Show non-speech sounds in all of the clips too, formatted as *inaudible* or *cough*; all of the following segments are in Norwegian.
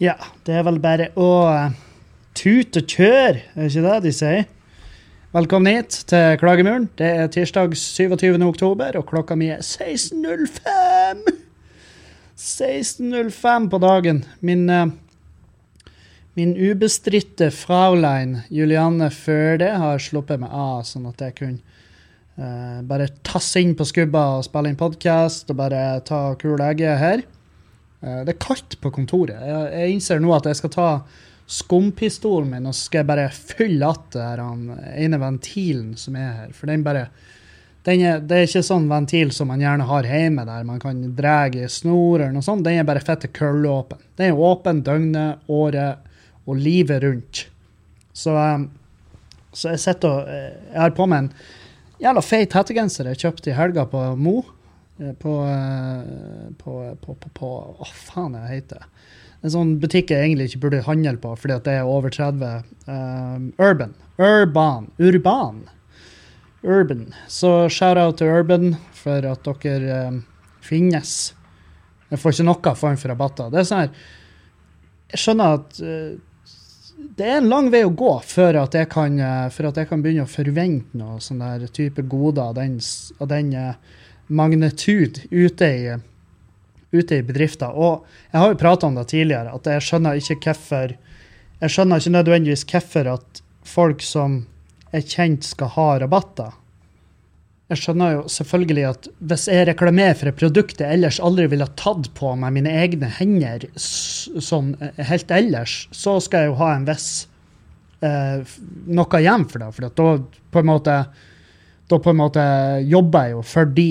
Ja, det er vel bare å tute og kjøre, er det ikke det de sier? Velkommen hit til Klagemuren. Det er tirsdag 27. oktober, og klokka mi er 16.05! 16.05 på dagen. Min, eh, min ubestridte Fraulein Julianne Førde har sluppet meg av, sånn at jeg kunne uh, bare tasse inn på skubba og spille inn podkast og bare ta kul egge her. Uh, Det er kaldt på kontoret. Jeg, jeg innser nå at jeg skal ta skumpistolen min og så skal jeg bare fylle igjen det han ene ventilen som er her. For den bare den er, Det er ikke sånn ventil som man gjerne har hjemme, der man kan dra i snor eller noe sånt. Den er bare fette køllåpen. Den er åpen døgnet, året og livet rundt. Så, eh, så jeg sitter og eh, Jeg har på meg en jævla feit hettegenser jeg kjøpte i helga på Mo. Eh, På, eh, på, på, på, på Å, faen det heter En sånn butikk jeg egentlig ikke burde handle på, fordi at det er over 30. Um, Urban. Urban. Urban. Urban. Så shout-out til Urban for at dere um, finnes. Jeg får ikke noe form for rabatter. Det er sånn her Jeg skjønner at uh, det er en lang vei å gå før at jeg kan, uh, at jeg kan begynne å forvente noe sånn der type goder av den, av den uh, magnitud ute i, ute i bedrifter. Og jeg har jo prata om det tidligere, at jeg skjønner ikke hvorfor Jeg skjønner ikke nødvendigvis hvorfor at folk som er kjent, skal ha rabatter. Jeg skjønner jo selvfølgelig at hvis jeg reklamerer for et produkt jeg ellers aldri ville tatt på meg mine egne hender sånn eh, helt ellers, så skal jeg jo ha en viss eh, noe igjen for det. For da på en måte da på en måte jobber jeg jo for de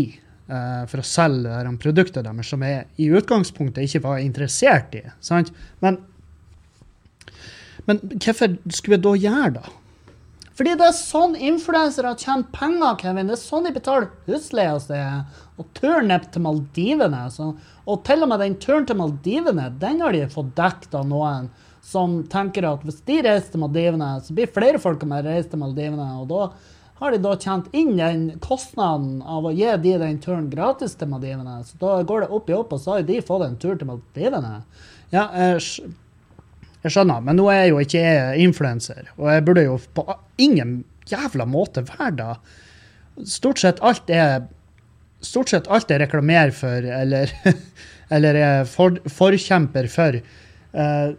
eh, for å selge de produktene deres som jeg i utgangspunktet ikke var interessert i. Sant? Men, men hvorfor skulle jeg da gjøre det? Fordi det er sånn influensere tjener penger, Kevin. Det er sånn de betaler husleia si. Og turen ned til Maldivene. Så, og til og med den turen til Maldivene, den har de fått dekket av noen som tenker at hvis de reiser til Maldivene, så blir flere folk med å reise til Maldivene. Og da har de da tjent inn den kostnaden av å gi de den turen gratis til Maldivene. Så da går det opp i opp, og så har de fått en tur til Maldivene. Ja, jeg, skjønner, men nå er jeg jo ikke influenser, og jeg burde jo på ingen jævla måte være det. Stort sett alt er Stort sett alt jeg reklamerer for, eller, *laughs* eller er for, forkjemper for, uh,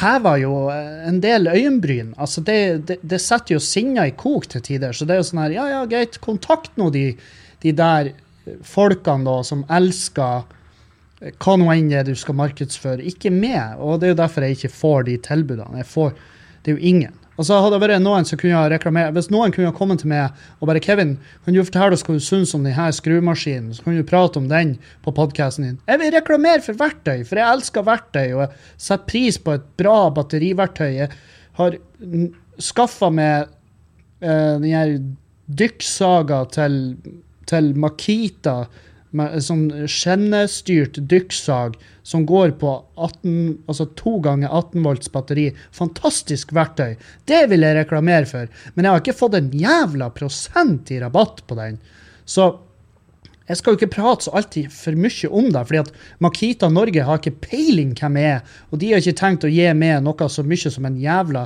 hever jo eh, en del øyenbryn. Altså det, det, det setter jo sinna i kok til tider. Så det er jo sånn her, ja ja, greit, kontakt nå de, de der folkene da som elsker hva nå enn det du skal markedsføre, ikke med. Og det er jo derfor jeg ikke får de tilbudene. Jeg får, det er jo ingen. Og så hadde det vært noen som kunne reklamere, Hvis noen kunne kommet til meg og bare 'Kevin, kan du fortelle oss hva du syns om denne skrumaskinen?' Så kan du prate om den på podkasten din. Jeg vil reklamere for verktøy, for jeg elsker verktøy, og jeg setter pris på et bra batteriverktøy. Jeg har skaffa meg uh, den her dykksaga til, til Makita, med sånn skjennestyrt dykksag som går på 18, altså 2 ganger 18 volts batteri. Fantastisk verktøy. Det vil jeg reklamere for. Men jeg har ikke fått en jævla prosent i rabatt på den. Så jeg skal jo ikke prate så alltid for mye om det, fordi at Makita Norge har ikke peiling hvem jeg er, og de har ikke tenkt å gi meg noe så mye som en jævla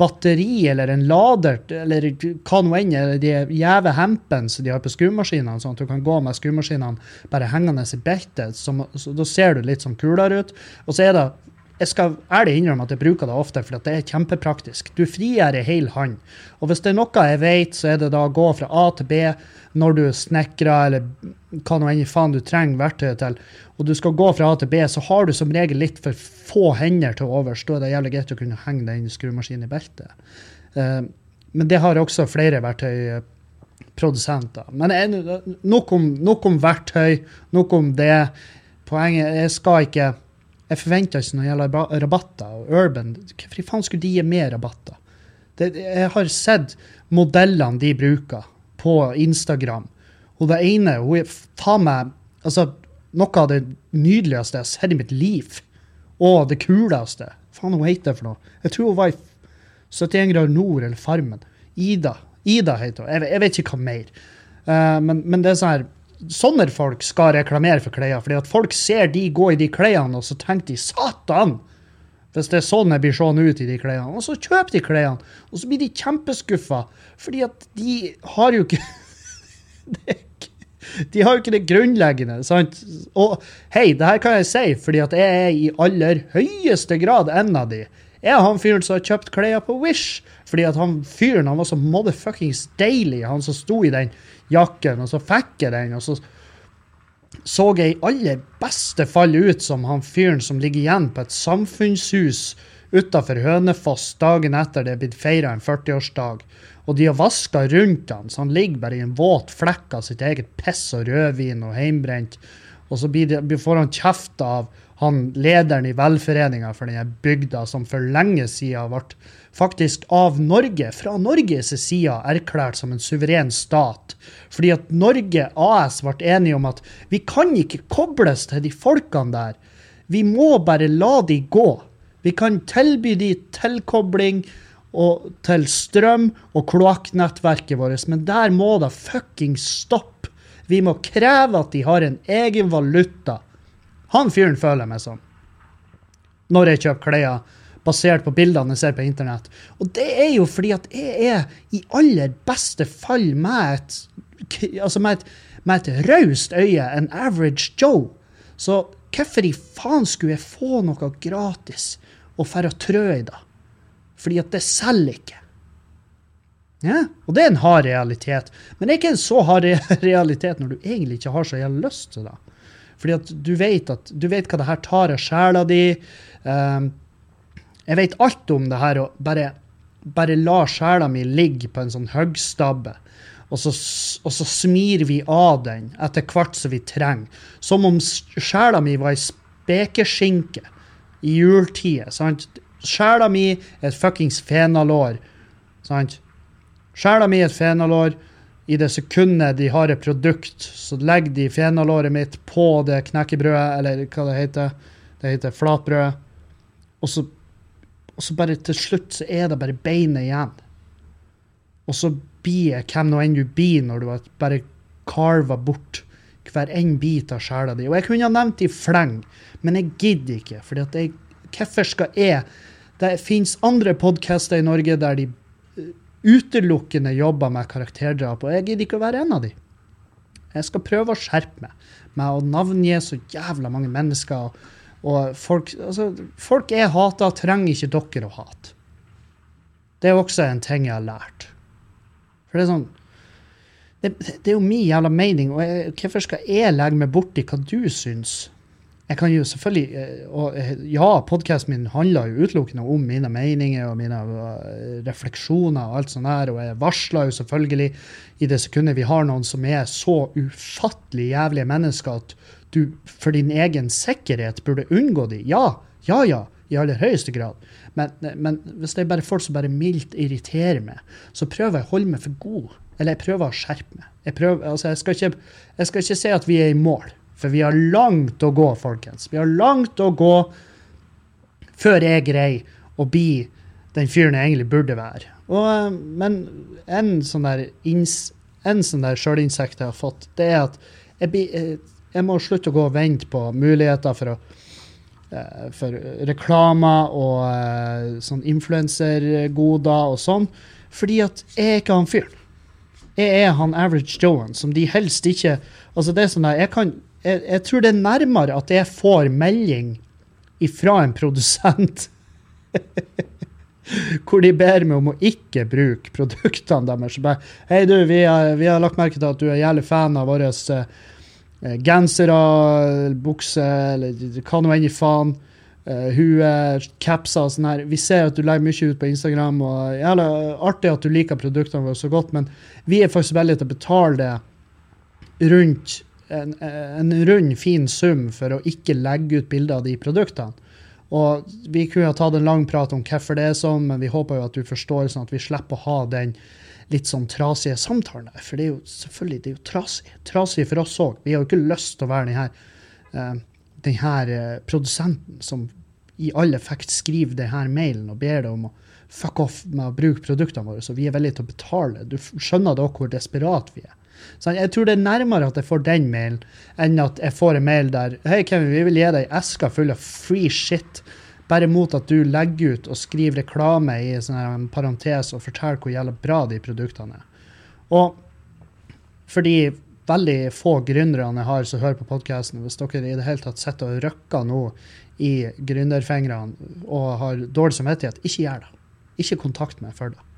batteri eller en lader, eller hva nå enn, eller de jæve hempen som de har på skrumaskinene, sånn at du kan gå med skrumaskinene bare hengende i beltet, som- så da ser du litt sånn kulere ut. Og så er det jeg skal ærlig innrømme at jeg bruker det ofte, for det er kjempepraktisk. Du frigjør ei hel hånd. Og hvis det er noe jeg vet, så er det da å gå fra A til B når du snekrer, eller hva nå enn faen du trenger verktøyet til, og du skal gå fra A til B, så har du som regel litt for få hender til overs. Da er det jævlig greit å kunne henge den skrumaskinen i beltet. Eh, men det har også flere verktøyprodusenter. Men jeg, nok, om, nok om verktøy, nok om det. Poenget Jeg skal ikke Jeg forventer ikke når det gjelder rabatter. Og Urban Hvorfor faen skulle de gi mer rabatter? Det, jeg har sett modellene de bruker på Instagram. Og det ene hun er faen meg altså, noe av det nydeligste jeg har sett i mitt liv. Og det kuleste. Faen, hun heter for noe. Jeg tror hun var i 71 grader nord eller Farmen. Ida. Ida heter hun. Jeg, jeg vet ikke hva mer. Uh, men, men det er sånn her Sånne folk skal reklamere for klær, fordi at folk ser de gå i de klærne, og så tenker de 'satan'! Hvis det er sånn jeg blir sånn ut i de klærne. Og så kjøper de klærne, og så blir de kjempeskuffa, fordi at de har jo *laughs* ikke- De har jo ikke det grunnleggende. sant? Og hei, det her kan jeg si, fordi at jeg er i aller høyeste grad en av de. Jeg er han fyren som har kjøpt klær på Wish, fordi at han fyren han var så motherfuckings deilig, han som sto i den jakken, og så fikk jeg den, og så så jeg i aller beste fall ut som han fyren som ligger igjen på et samfunnshus utafor Hønefoss dagen etter det er blitt feira en 40-årsdag. Og de har vaska rundt han, så han ligger bare i en våt flekk av sitt eget piss og rødvin og heimbrent. Og så blir det, får han kjeft av han lederen i velforeninga for denne bygda, som for lenge siden ble faktisk av Norge, fra Norges side, erklært som en suveren stat. Fordi at Norge AS ble enige om at vi kan ikke kobles til de folkene der. Vi må bare la de gå. Vi kan tilby de tilkobling og, til strøm og kloakknettverket vårt, men der må det fucking stoppe. Vi må kreve at de har en egen valuta. Han fyren føler jeg meg som. Når jeg kjøper klær basert på bildene jeg ser på internett. Og det er jo fordi at jeg er i aller beste fall med et, altså med et, med et raust øye, en average Joe. Så hvorfor i faen skulle jeg få noe gratis og færre trø i det? Fordi at det selger ikke. Ja, og det er en hard realitet. Men det er ikke en så hard *laughs* realitet når du egentlig ikke har så jævlig lyst til det. Fordi at du vet, at, du vet hva det her tar av sjela di. Um, jeg vet alt om det her, og bare, bare la sjela mi ligge på en sånn høgstabbe. Og så, og så smir vi av den etter hvert som vi trenger. Som om sjela mi var ei spekeskinke i juletider. sant? Sjela mi er et fuckings fenalår. sant? Sjela mi er et fenalår. I det sekundet de har et produkt, så legger de fenalåret mitt på det knekkebrødet, eller hva det heter. Det heter flatbrød. Og så, og så bare til slutt så er det bare beinet igjen. Og så blir jeg hvem nå enn du blir når du har bare carva bort hver en bit av sjela di. Og jeg kunne ha nevnt i fleng, men jeg gidder ikke. jeg, hvorfor skal jeg Det fins andre podcaster i Norge der de utelukkende jobber med karakterdrap, og jeg gidder ikke å være en av de. Jeg skal prøve å skjerpe meg med å navngi så jævla mange mennesker. Og folk, altså, folk jeg hater, trenger ikke dere å hate. Det er også en ting jeg har lært. For det er sånn Det, det er jo min jævla mening, og jeg, hvorfor skal jeg legge meg borti hva du syns? Jeg kan jo selvfølgelig eh, og eh, Ja, podkasten min handler jo utelukkende om mine meninger og mine eh, refleksjoner og alt sånt der, og jeg varsler jo selvfølgelig i det sekundet vi har noen som er så ufattelig jævlige mennesker at du for din egen sikkerhet burde unngå de. Ja, ja, ja, i aller høyeste grad. Men, men hvis det er bare folk som bare mildt irriterer meg, så prøver jeg å holde meg for god. Eller jeg prøver å skjerpe meg. Jeg, prøver, altså jeg, skal ikke, jeg skal ikke si at vi er i mål, for vi har langt å gå, folkens. Vi har langt å gå før jeg greier å bli den fyren jeg egentlig burde være. Og, eh, men en sånn der, en sånn der sjølinnsikt jeg har fått, det er at jeg, blir, eh, jeg må slutte å gå og vente på muligheter for, å, eh, for reklamer og sånn influensergoder og sånn, fordi at jeg er ikke han fyren. Jeg er han average Joan som de helst ikke Altså, det er sånn der, jeg kan jeg, jeg tror det er nærmere at jeg får melding ifra en produsent *laughs* hvor de ber meg om å ikke bruke produktene deres. Bare, Hei, du, vi har, vi har lagt merke til at du er jævlig fan av våre uh, gensere, bukser, eller hva nå enn i faen. Uh, hue, capser og sånn her. Vi ser at du legger mye ut på Instagram, og jævlig artig at du liker produktene våre så godt, men vi er faktisk villige til å betale det rundt en, en rund, fin sum for å ikke legge ut bilder av de produktene. Og vi kunne ha tatt en lang prat om hvorfor det er sånn, men vi håper jo at du forstår, sånn at vi slipper å ha den litt sånn trasige samtalen der. For det er jo selvfølgelig det er jo trasig. Trasig for oss òg. Vi har jo ikke lyst til å være den her, eh, den her eh, produsenten som i all effekt skriver den her mailen og ber deg om å fuck off med å bruke produktene våre, så vi er villige til å betale. Du skjønner da hvor desperat vi er. Så jeg tror det er nærmere at jeg får den mailen, enn at jeg får en mail der Hei, Kevin, vi vil gi deg esker full av free shit, bare mot at du legger ut og skriver reklame i sånn en parentes og forteller hvor jævla bra de produktene er. Og fordi veldig få gründerne jeg har som hører på podkasten, hvis dere i det hele tatt sitter og røkker nå i gründerfingrene og har dårlig samvittighet, ikke gjør det. Ikke kontakt meg for det.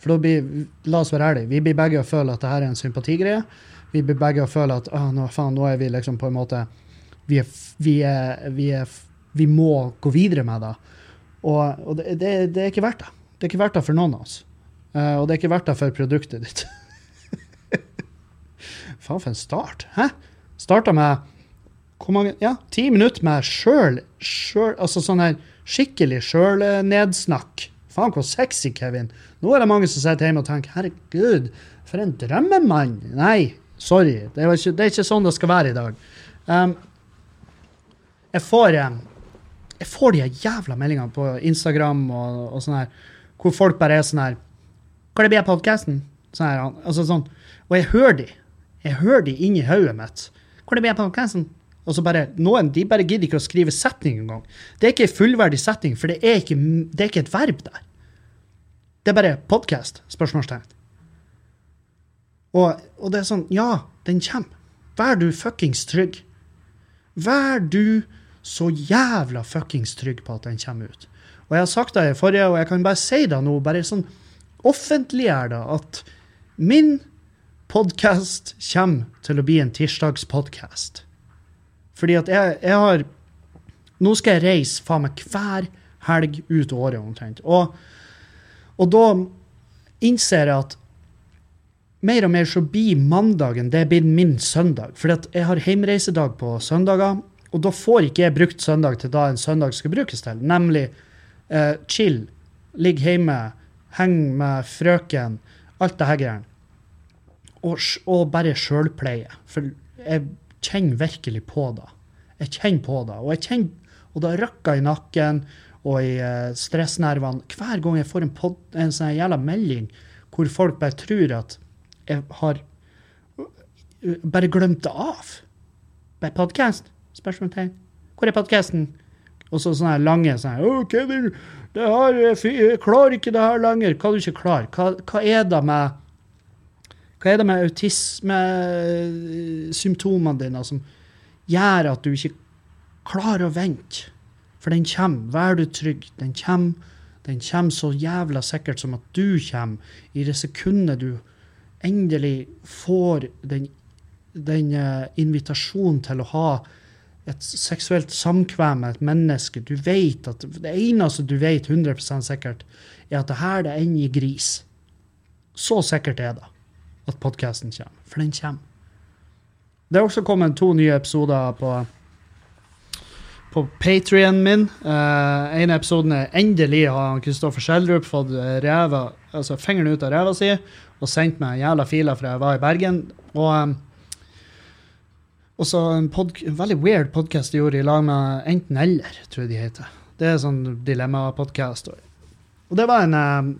For da blir, la oss være ærlige, vi blir begge å føle at det her er en sympatigreie. Vi blir begge å føle at nå, faen, nå er vi liksom på en måte Vi, er, vi, er, vi, er, vi må gå videre med det. Og, og det, det, det er ikke verdt det. Det er ikke verdt det for noen av oss. Uh, og det er ikke verdt det for produktet ditt. *laughs* Faen, for en start. Hæ? Starta med hvor mange, ja, ti minutter med sjøl, Altså sånn her skikkelig sjølnedsnakk. Faen, hvor sexy, Kevin. Nå er det mange som sitter hjemme og tenker herregud, for en drømmemann. Nei, sorry. Det er, ikke, det er ikke sånn det skal være i dag. Um, jeg får um, jeg får de jævla meldingene på Instagram og, og sånn her, hvor folk bare er sånn her Hvor det blir av podkasten? Sånn her, altså sånn. Og jeg hører de. Jeg hører de inni hodet mitt. Hvor det blir av podkasten? Og så bare, Noen de bare gidder ikke å skrive setning engang. Det er ikke en fullverdig setning, for det er ikke, det er ikke et verb der. Det er bare podkast? Spørsmålstegn. Og, og det er sånn Ja, den kommer. Vær du fuckings trygg. Vær du så jævla fuckings trygg på at den kommer ut. Og jeg har sagt det i forrige, og jeg kan bare si det nå, bare sånn offentliggjør det, at min podkast kommer til å bli en tirsdagspodkast. Fordi at jeg, jeg har Nå skal jeg reise faen meg hver helg ut året omtrent. Og, og da innser jeg at mer og mer så blir mandagen det blir min søndag. At jeg har heimreisedag på søndager, og da får ikke jeg brukt søndag til da en søndag skal brukes til. Nemlig eh, chill, ligge hjemme, henge med frøken, alt det her greiene. Og, og bare sjølpleie. For jeg kjenner virkelig på det. Jeg kjenner på det. Og jeg kjenner og det røkker i nakken og i eh, stressnervene hver gang jeg får en, pod, en sånn jævla melding hvor folk bare tror at jeg har bare glemt det av. Bare podkast? Spørsmålstegn. Hvor er podkasten? Og så sånne her lange sånn her, «Å, Kevin, det har, jeg klarer ikke det her lenger. Hva er du ikke klar? Hva, hva er det med hva er det med autismesymptomene dine som gjør at du ikke klarer å vente? For den kommer, vær du trygg. Den kommer, den kommer så jævla sikkert som at du kommer i det sekundet du endelig får den, den eh, invitasjonen til å ha et seksuelt samkvem med et menneske. Du vet at, Det eneste du vet 100% sikkert, er at det her det ender i gris. Så sikkert er det at podkasten kommer. For den kommer. Det er også kommet to nye episoder på på Patrien min. Uh, en episoden er endelig har Kristoffer Schjelderup fått reva, altså fingeren ut av ræva si og sendt meg jævla filer fra jeg var i Bergen. Og um, også en, en veldig weird podkast de gjorde i lag med Enten Eller, tror jeg de heter. Det er sånn dilemma-podkast. Og det var en um,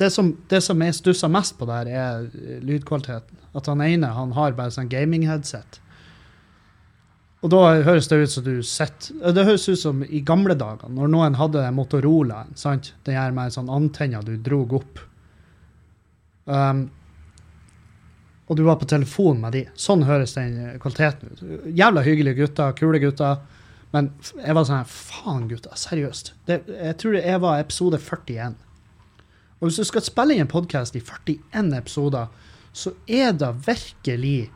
det som, det som jeg stussa mest på der, er eh, lydkvaliteten. At han ene han har bare sånn gaming-headset. Og da høres det ut som du sitter Det høres ut som i gamle dager, når noen hadde Motorola, sant? Den her med sånn antenne du drog opp. Um, og du var på telefon med de. Sånn høres den eh, kvaliteten ut. Jævla hyggelige gutter, kule gutter. Men jeg var sånn faen gutter. seriøst. Det, jeg tror jeg var episode 41. Og hvis du skal spille inn en podkast i 41 episoder, så er det virkelig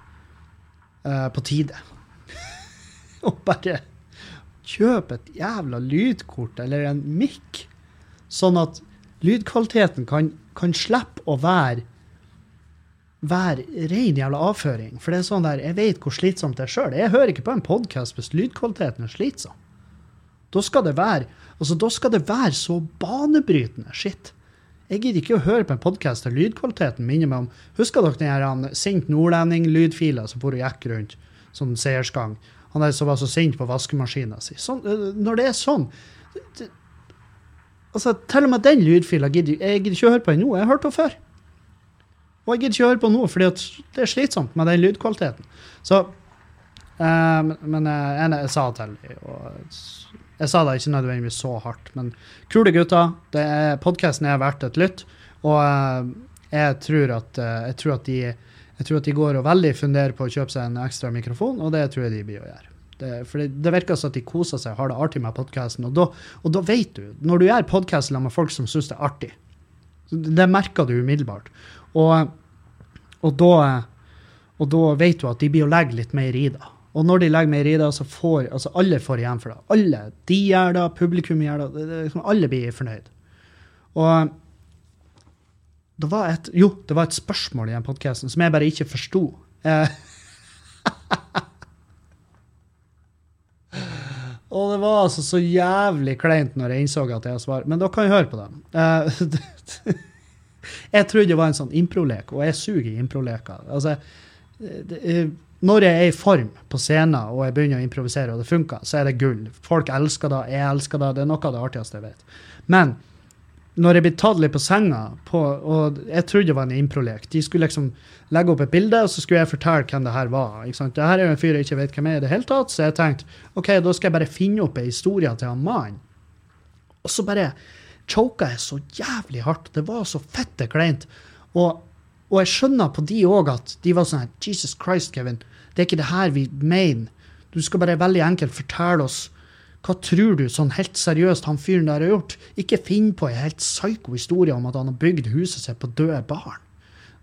uh, på tide *laughs* å bare kjøpe et jævla lydkort eller en mic, sånn at lydkvaliteten kan, kan slippe å være være ren jævla avføring. For det er sånn der, jeg vet hvor slitsomt det er sjøl. Jeg hører ikke på en podkast hvis lydkvaliteten er slitsom. Da skal det være altså da skal det være så banebrytende shit. Jeg gidder ikke å høre på en podkast der lydkvaliteten minner meg om Husker dere den her han, sint nordlending-lydfila som for og gikk rundt? Sånn seiersgang. Han der som var så sint på vaskemaskina si. Sånn, øh, når det er sånn det, Altså, Til og med den lydfila gidder jeg gidder ikke å høre på ennå. Jeg har hørt den før. Og jeg gidder ikke å høre på nå, fordi det er slitsomt med den lydkvaliteten. Så eh, Men, men eh, jeg, jeg sa til jeg sa det ikke nødvendigvis så hardt, men kule gutter. er Podkasten er verdt et lytt. Og eh, jeg tror at, eh, jeg tror de jeg tror at de går og veldig funderer på å kjøpe seg en ekstra mikrofon, og det tror jeg de blir å gjøre. Det, for det, det virker som at de koser seg og har det artig med podkasten. Og, og da vet du, når du gjør podkast med folk som syns det er artig, det merker du umiddelbart. Og, og, da, og da vet du at de blir å legge litt mer i det. Og når de legger mer i det, så får altså alle får igjen for det. Alle. De gjør det, publikum gjør det. det, liksom, alle blir fornøyd. Og det var et, jo, det var et spørsmål i den podkasten som jeg bare ikke forsto. Eh, *laughs* og det var altså så jævlig kleint når jeg innså at jeg svarer. Men da kan jeg høre på dem. Eh, *laughs* jeg trodde det var en sånn improlek, og jeg suger i improleker. Altså, det, eh, når jeg er i form på scenen og jeg begynner å improvisere, og det funker, så er det gull. Folk elsker det, jeg elsker det. Det er noe av det artigste jeg vet. Men når jeg blir tatt litt på senga, på, og jeg trodde det var en improlek De skulle liksom legge opp et bilde, og så skulle jeg fortelle hvem det her var. ikke sant? Det er jo en fyr jeg ikke vet hvem er i det hele tatt, så jeg tenkte ok, da skal jeg bare finne opp en historie til han mannen. Og så bare choka jeg så jævlig hardt. Det var så fette kleint. Og, og jeg skjønner på de òg at de var sånn her Jesus Christ, Kevin. Det er ikke det her vi mener. Du skal bare veldig enkelt fortelle oss hva tror du sånn helt seriøst han fyren der har gjort? Ikke finn på en helt psyko historie om at han har bygd huset sitt på døde barn.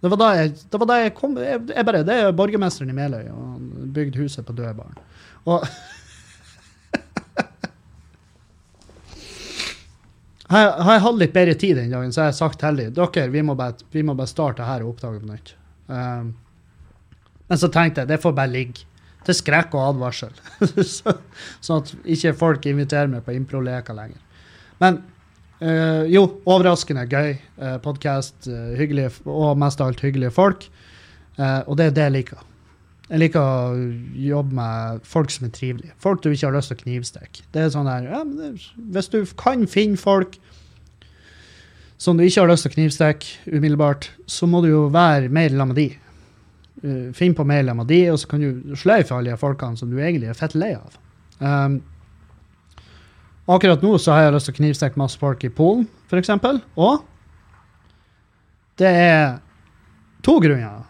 Det var da jeg, var da jeg kom jeg, jeg bare, Det er borgermesteren i Meløy, og han har bygd huset på døde barn. Og *laughs* Har har jeg hatt litt bedre tid den dagen, så har jeg sagt heldig. dere, vi må bare, vi må bare starte her og oppdage på nytt. Um, men så tenkte jeg det får bare ligge. Til skrekk og advarsel. *laughs* så, sånn at ikke folk inviterer meg på improleker lenger. Men uh, jo, overraskende gøy uh, podkast. hyggelige og mest av alt hyggelige folk. Uh, og det er det jeg liker. Jeg liker å jobbe med folk som er trivelige. Folk du ikke har lyst til å knivstikke. Det er sånn der, ja, det, Hvis du kan finne folk som du ikke har lyst til å knivstikke umiddelbart, så må du jo være mer sammen med de. Uh, Finn på mail med de, og så kan du sløyfe alle de folkene som du egentlig er fett lei av. Um, akkurat nå så har jeg lyst til å knivstikke masse folk i Polen, f.eks. Og det er to grunner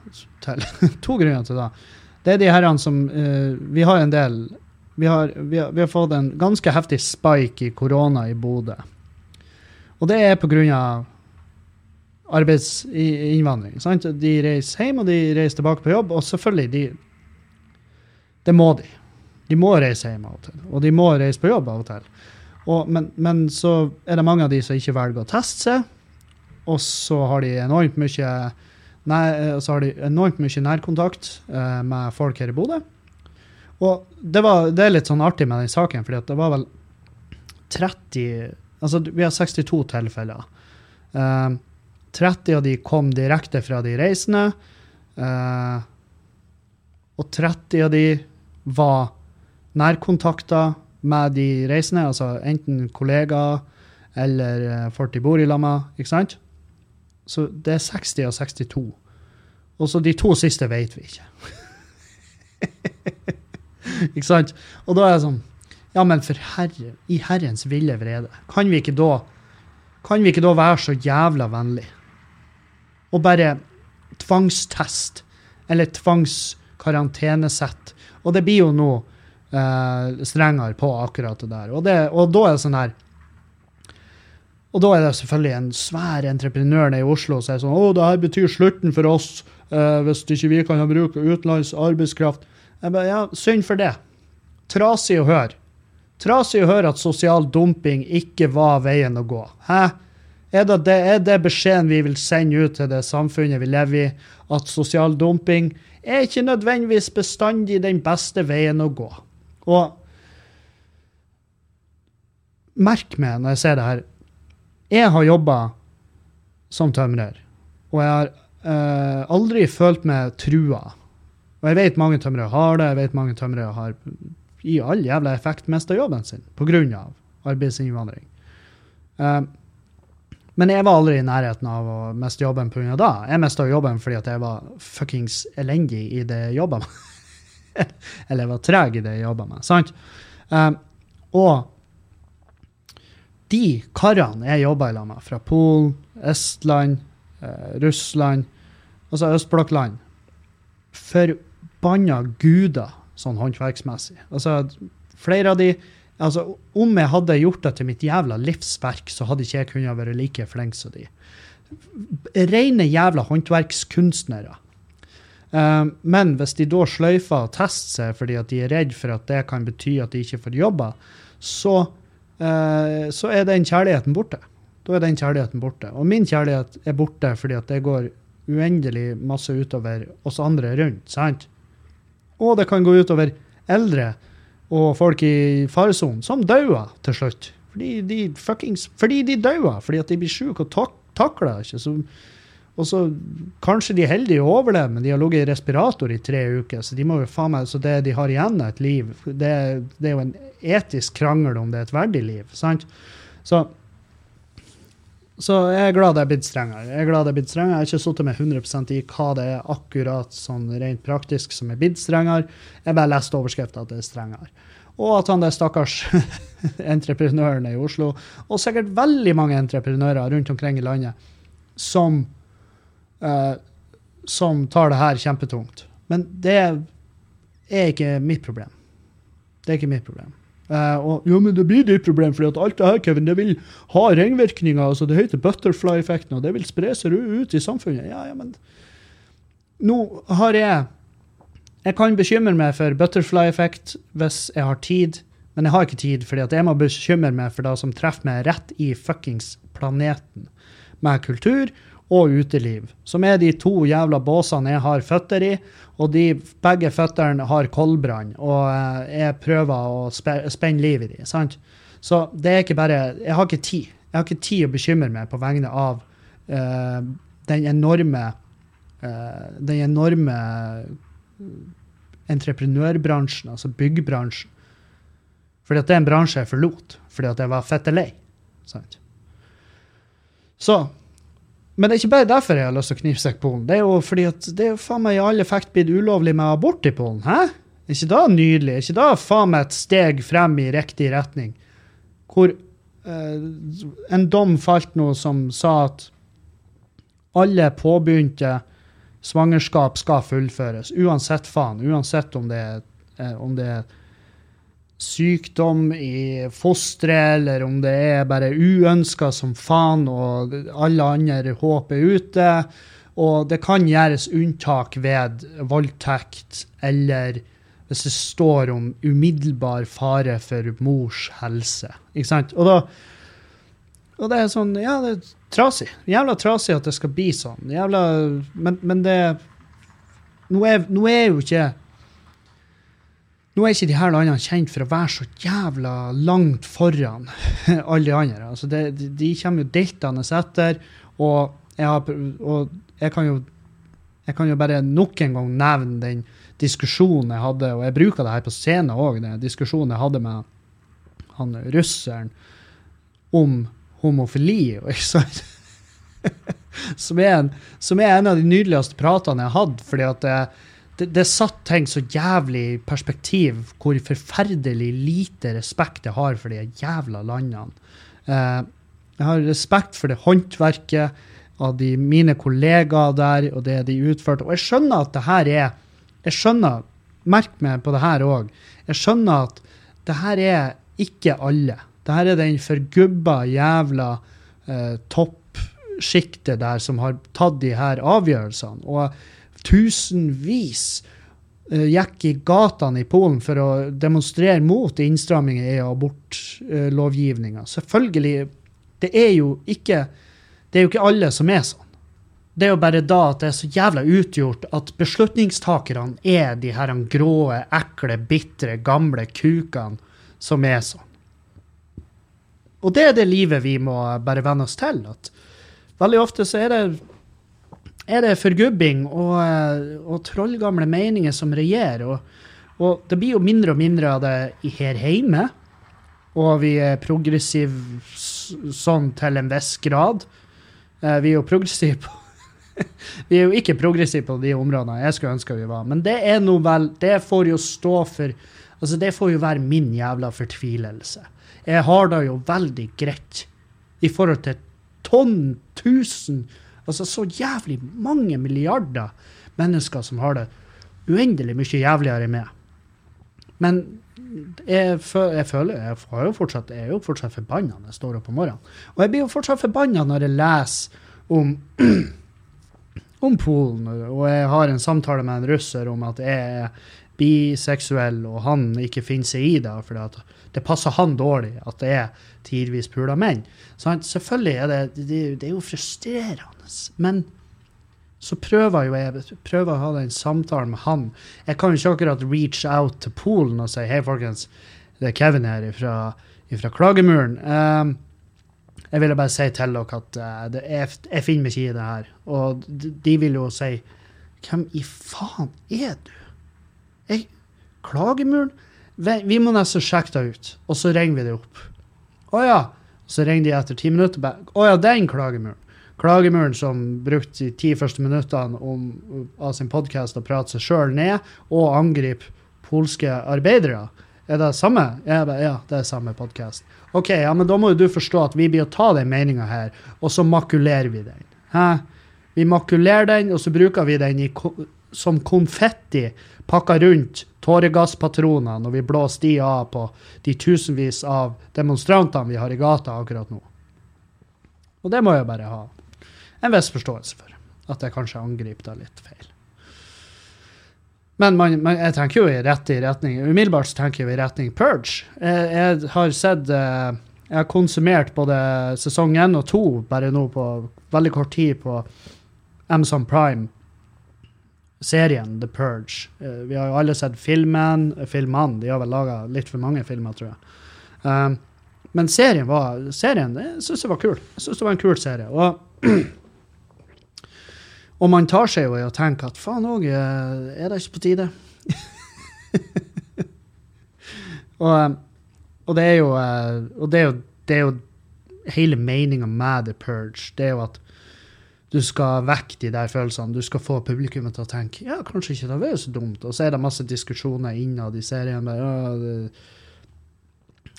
til, *laughs* to grunner til det. Det er de herrene som uh, Vi har en del vi har, vi, har, vi har fått en ganske heftig spike i korona i Bodø. Og det er av arbeidsinnvandring. Sant? De reiser hjem, og de reiser tilbake på jobb, og selvfølgelig, de Det må de. De må reise hjem av og til, og de må reise på jobb av og til. Og, men, men så er det mange av de som ikke velger å teste seg, og så har de enormt mye Nei, og så har de enormt mye nærkontakt eh, med folk her i Bodø. Og det, var, det er litt sånn artig med den saken, fordi det var vel 30 Altså, vi har 62 tilfeller. Eh, 30 av de kom direkte fra de reisende. eh, og 30 av de var nærkontakter med de reisende, altså enten kollegaer eller eh, folk de bor i lag med. Ikke sant? Så det er 60 og 62. Og så de to siste vet vi ikke. *laughs* ikke sant? Og da er det sånn Ja, men for herre, i Herrens ville vrede, kan vi ikke da kan vi ikke da være så jævla vennlig og bare tvangstest eller tvangskarantenesett? Og det blir jo nå eh, strengere på akkurat det der. Og, det, og da er det sånn her Og da er det selvfølgelig en svær entreprenør nede i Oslo som er sånn Å, det her betyr slutten for oss eh, hvis ikke vi kan ha bruk av utenlandsk arbeidskraft. Jeg bare, ja, Synd for det. Trasig å høre. Trasig å høre at sosial dumping ikke var veien å gå. Hæ? Er det, det, er det beskjeden vi vil sende ut til det samfunnet vi lever i, at sosial dumping er ikke nødvendigvis bestandig den beste veien å gå? Og merk meg når jeg ser det her Jeg har jobba som tømrer, og jeg har uh, aldri følt meg trua. Og jeg vet mange tømrere har det, jeg vet mange tømrere har i all jævla effekt mista jobben sin pga. arbeidsinnvandring. Uh, men jeg var aldri i nærheten av å miste jobben pga. det. Jeg mista jobben fordi at jeg var fuckings elendig i det jeg jobba *laughs* med. Eller jeg var treg i det jeg jobba med. sant? Um, og de karene jeg jobba i med, fra Polen, Estland, eh, Russland, altså østblokkland Forbanna guder, sånn håndverksmessig. Altså, flere av de altså, Om jeg hadde gjort det til mitt jævla livsverk, så hadde ikke jeg kunnet være like flink som de. Rene jævla håndverkskunstnere. Uh, men hvis de da sløyfer og tester seg fordi at de er redd for at det kan bety at de ikke får jobber, så, så er den kjærligheten borte. Da er den kjærligheten borte. Og min kjærlighet er borte fordi at det går uendelig masse utover oss andre rundt. sant? Og det kan gå utover eldre og folk i faresonen, som dauer til slutt. Fordi de fuckings, fordi de dauer, fordi at de blir sjuke og tak takler ikke. Så, og så kanskje de er heldige og overlever, men de har ligget i respirator i tre uker. Så de må jo faen meg, så det de har igjen av et liv, det, det, er jo en etisk krangel om det er et verdig liv. sant? Så, så jeg er glad det er blitt strengere. Jeg er glad det er blitt strengere. Jeg har ikke sittet med 100% i hva det er akkurat sånn rent praktisk som er blitt strengere. Jeg bare leste overskriften at det er strengere. Og at han der stakkars *laughs* entreprenøren i Oslo, og sikkert veldig mange entreprenører rundt omkring i landet, som, uh, som tar det her kjempetungt. Men det er ikke mitt problem. Det er ikke mitt problem. Uh, og, jo, men det blir ditt problem, for alt det her Kevin, det vil ha ringvirkninger. altså Det heter butterfly-effekten, og det vil spre seg ut i samfunnet. Ja, ja, men Nå har jeg Jeg kan bekymre meg for butterfly-effekt hvis jeg har tid, men jeg har ikke tid, fordi at jeg må bekymre meg for det som treffer meg rett i fuckings planeten. Med kultur og uteliv, som er de to jævla båsene jeg har føtter i. Og de begge føttene har koldbrann, og eh, jeg prøver å spenne liv i de, sant? Så det er ikke bare Jeg har ikke tid. Jeg har ikke tid å bekymre meg på vegne av uh, den enorme uh, Den enorme entreprenørbransjen, altså byggbransjen. Fordi at det er en bransje jeg forlot fordi at jeg var fette lei. Sant? Så men det er ikke bare derfor jeg har lyst til å knivstikke Polen. Det er jo fordi at det er faen meg i all effekt blitt ulovlig med abort i Polen. Hæ? Er ikke da nydelig? Er ikke da faen meg et steg frem i riktig retning? Hvor eh, en dom falt nå som sa at alle påbegynte svangerskap skal fullføres. Uansett faen. Uansett om det er, eh, om det er sykdom i fosteret, eller om det er bare uønska som faen, og alle andre håp er ute. Og det kan gjøres unntak ved voldtekt eller hvis det står om umiddelbar fare for mors helse. Ikke sant? Og, da, og det er sånn Ja, det er trasig. Jævla trasig at det skal bli sånn. Jævla Men, men det nå er, nå er jo ikke nå er ikke de her landene kjent for å være så jævla langt foran *laughs* alle de andre. Altså det, de, kommer jo deltende etter, og jeg, har, og jeg, kan jo, jeg kan jo bare nok en gang nevne den diskusjonen jeg hadde, og jeg bruker det her på scenen òg, den diskusjonen jeg hadde med han russeren om homofili. *laughs* ikke sant? som, er en, som er en av de nydeligste pratene jeg har hatt. fordi at det, det, det satt ting så jævlig i perspektiv hvor forferdelig lite respekt jeg har for de jævla landene. Eh, jeg har respekt for det håndverket av de, mine kollegaer der og det de utførte. Og jeg skjønner at det her er Jeg skjønner, merk meg på det her òg, jeg skjønner at det her er ikke alle. Det her er den forgubba jævla eh, toppsjiktet der som har tatt de her avgjørelsene. Og tusenvis uh, gikk i gatene i Polen for å demonstrere mot innstramminger i abortlovgivninga. Selvfølgelig. Det er jo ikke det er jo ikke alle som er sånn. Det er jo bare da at det er så jævla utgjort at beslutningstakerne er de her grå, ekle, bitre, gamle kukene som er sånn. og det er det livet vi må bare venne oss til. At veldig ofte så er det, er det forgubbing og, eh, og trollgamle meninger som regjerer. Og, og det blir jo mindre og mindre av det her hjemme. Og vi er progressive sånn til en viss grad. Eh, Vi er jo progressive på *laughs* Vi er jo ikke progressive på de områdene jeg skulle ønske vi var. Men det er nå vel Det får jo stå for Altså, det får jo være min jævla fortvilelse. Jeg har det jo veldig greit i forhold til tonn, tusen Altså så jævlig mange milliarder mennesker som har det uendelig mye jævligere enn meg. Men jeg, fø- jeg føler jeg, har jo fortsatt, jeg er jo fortsatt forbanna når jeg står opp om morgenen. Og jeg blir jo fortsatt forbanna når jeg leser om *clears throat* om Polen, og jeg har en samtale med en russer om at jeg er biseksuell, og han ikke finner seg i det, fordi at det passer han dårlig at det er tidvis pula menn. Sant? Selvfølgelig er det, det, det er jo frustrerende, men så prøver jo jeg prøver å ha den samtalen med han. Jeg kan jo ikke akkurat reach out til Polen og si hei, folkens, det er Kevin her fra, Klagemuren. Um, jeg ville bare si til dere at uh, jeg, jeg finner meg ikke i det her. Og de vil jo si Hvem i faen er du? Jeg, klagemuren? Vi, må nesten sjekke det ut. Og så ringer vi det opp. Å ja. Så ringer de etter ti minutter. bare, Å ja, den klagemuren. Klagemuren som brukte de ti første minuttene om, av sin podkast å prate seg sjøl ned og angripe polske arbeidere. Er det samme? Jeg ba, ja, det er samme podkast. OK, ja, men da må jo du forstå at vi blir å ta den meninga her, og så makulerer vi den. Hæ? Vi makulerer den, og så bruker vi den i, som konfetti pakka rundt tåregasspatroner når vi blåser de av på de tusenvis av demonstrantene vi har i gata akkurat nå. Og det må jeg bare ha en viss forståelse for. At jeg kanskje angriper det litt feil. Men man, man, jeg tenker jo i rett i retning Umiddelbart så tenker jeg i retning Purge. Jeg, jeg har sett eh, Jeg har konsumert både sesong én og to bare nå på veldig kort tid på Amazon Prime. Serien The Purge. Eh, vi har jo alle sett filmen. Filmene. De har vel laga litt for mange filmer, tror jeg. Um, men serien var serien, jeg syns det var kul. Jeg synes det var en kul serie. Og *clears throat* og man tar seg jo i å tenke at faen òg, er det ikke på tide? *laughs* og, eh, og det er jo eh, Og det er jo, det er jo hele meninga med The Purge. Det er jo at du skal vekke de der følelsene. Du skal få publikummet til å tenke ja, kanskje ikke det var så dumt. Og så er det masse diskusjoner innad i serien. Der, ja, det,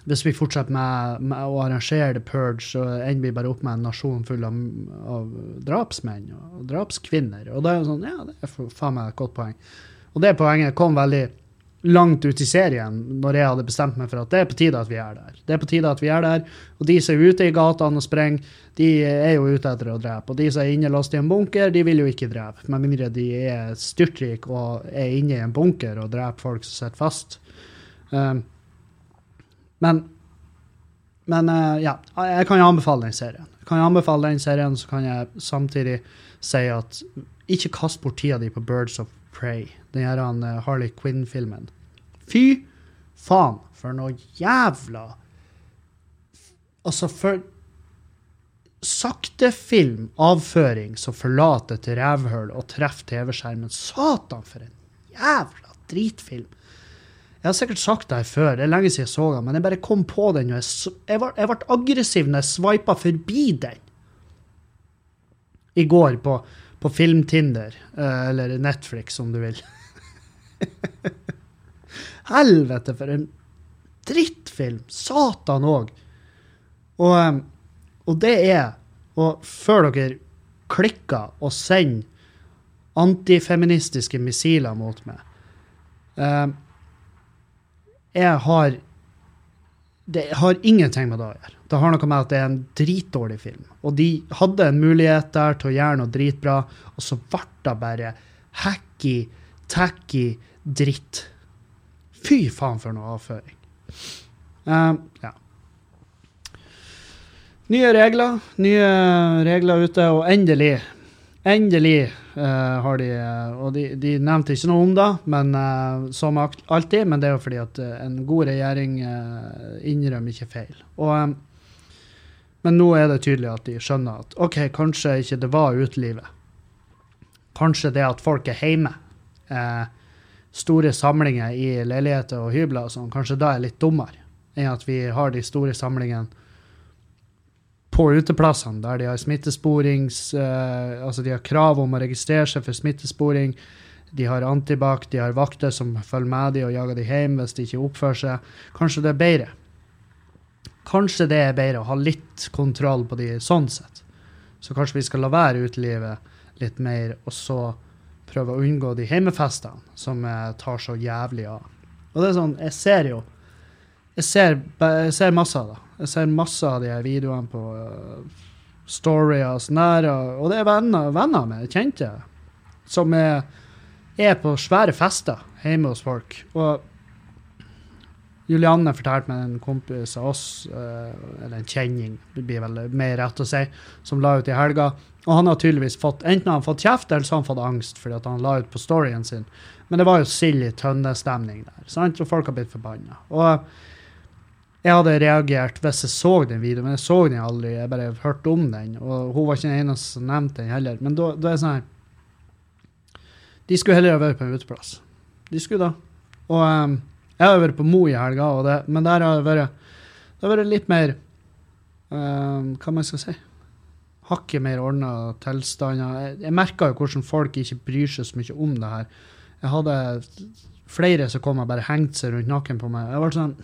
hvis vi fortsetter med, med å arrangere The Purge, så ender vi bare opp med en nasjon full av, av drapsmenn og drapskvinner. Og det er jo sånn, ja, det er faen meg et godt poeng. Og det poenget kom veldig langt ut i serien når jeg hadde bestemt meg for at det er på tide at vi er der. Det er på tide at vi er der, og de som er ute i gatene og sprenger, de er jo ute etter å drepe. Og de som er innelåst i en bunker, de vil jo ikke drepe, med mindre de er styrtrike og er inne i en bunker og dreper folk som sitter fast. Um, men men uh, ja, jeg kan jo anbefale den serien. Jeg kan jo anbefale den serien, så kan jeg samtidig si at ikke kast bort tida di på Birds of Prey, den her eh, Harley Quinn-filmen. Fy faen, for noe jævla Altså, for saktefilm, avføring, som forlater et rævhull og treffer TV-skjermen. Satan, for en jævla dritfilm. Jeg har sikkert sagt det her før, det er lenge siden jeg så den, men jeg bare kom på den. Og jeg, jeg, ble, jeg ble aggressiv når jeg sveipa forbi den. I går på, på Filmtinder, eh, eller Netflix, om du vil. *laughs* Helvete, for en drittfilm! Satan òg. Og, og det er Og før dere klikker og sender antifeministiske missiler mot meg jeg har Det har ingenting med det å gjøre. Det har noe med at det er en dritdårlig film. Og de hadde en mulighet der til å gjøre noe dritbra, og så ble det bare hacky, tacky dritt. Fy faen for noe avføring. Um, ja. Nye regler, nye regler ute, og endelig Endelig uh, har de eh, Og de, de nevnte ikke noe om det, men uh, som alltid. Men det er jo fordi at en god regjering uh, innrømmer ikke feil. Og eh, Men nå er det tydelig at de skjønner at OK, kanskje ikke det var utelivet. Kanskje det at folk er hjemme. Eh, store samlinger i leiligheter og hybler og sånn, kanskje da er litt dummere enn at vi har de store samlingene på uteplassene, der de har smittesporings... Eh, altså de har krav om å registrere seg for smittesporing. De har antibac, de har vakter som følger med de og jager de hjem hvis de ikke oppfører seg. Kanskje det er bedre. Kanskje det er bedre å ha litt kontroll på de sånn sett. Så kanskje vi skal la være utelivet litt mer, og så prøve å unngå de hjemmefestene som eh, tar så jævlig av. Og det er sånn, jeg ser jo Jeg ser, jeg ser masse av det. Jeg ser masse av de her videoene på uh, Story og sånn der, og, det er venner, venner med kjente som er, er på svære fester hjemme hos folk. Og Julianne fortalte meg en kompis av oss, uh, eller en kjenning, det blir vel mer rett å si, som la ut i helga. Og han har tydeligvis fått enten har han fått kjeft, eller så har han fått angst fordi han la ut på storyen sin. Men det var jo sild i tønnestemning der, sant? og folk har blitt forbanna. Og jeg hadde reagert hvis jeg så den videoen, men jeg så den aldri. Jeg bare hørte om den, og hun var ikke den eneste som nevnte den heller. Men da, da er det sånn her De skulle heller ha vært på en uteplass. De skulle da. Og um, jeg har vært på Mo i helga, det, men der har det vært, det har vært litt mer um, Hva man skal si? Hakket mer ordna tilstander. Jeg, jeg merka jo hvordan folk ikke bryr seg så mye om det her. Jeg hadde flere som kom og bare hengte seg rundt nakken på meg. Jeg var sånn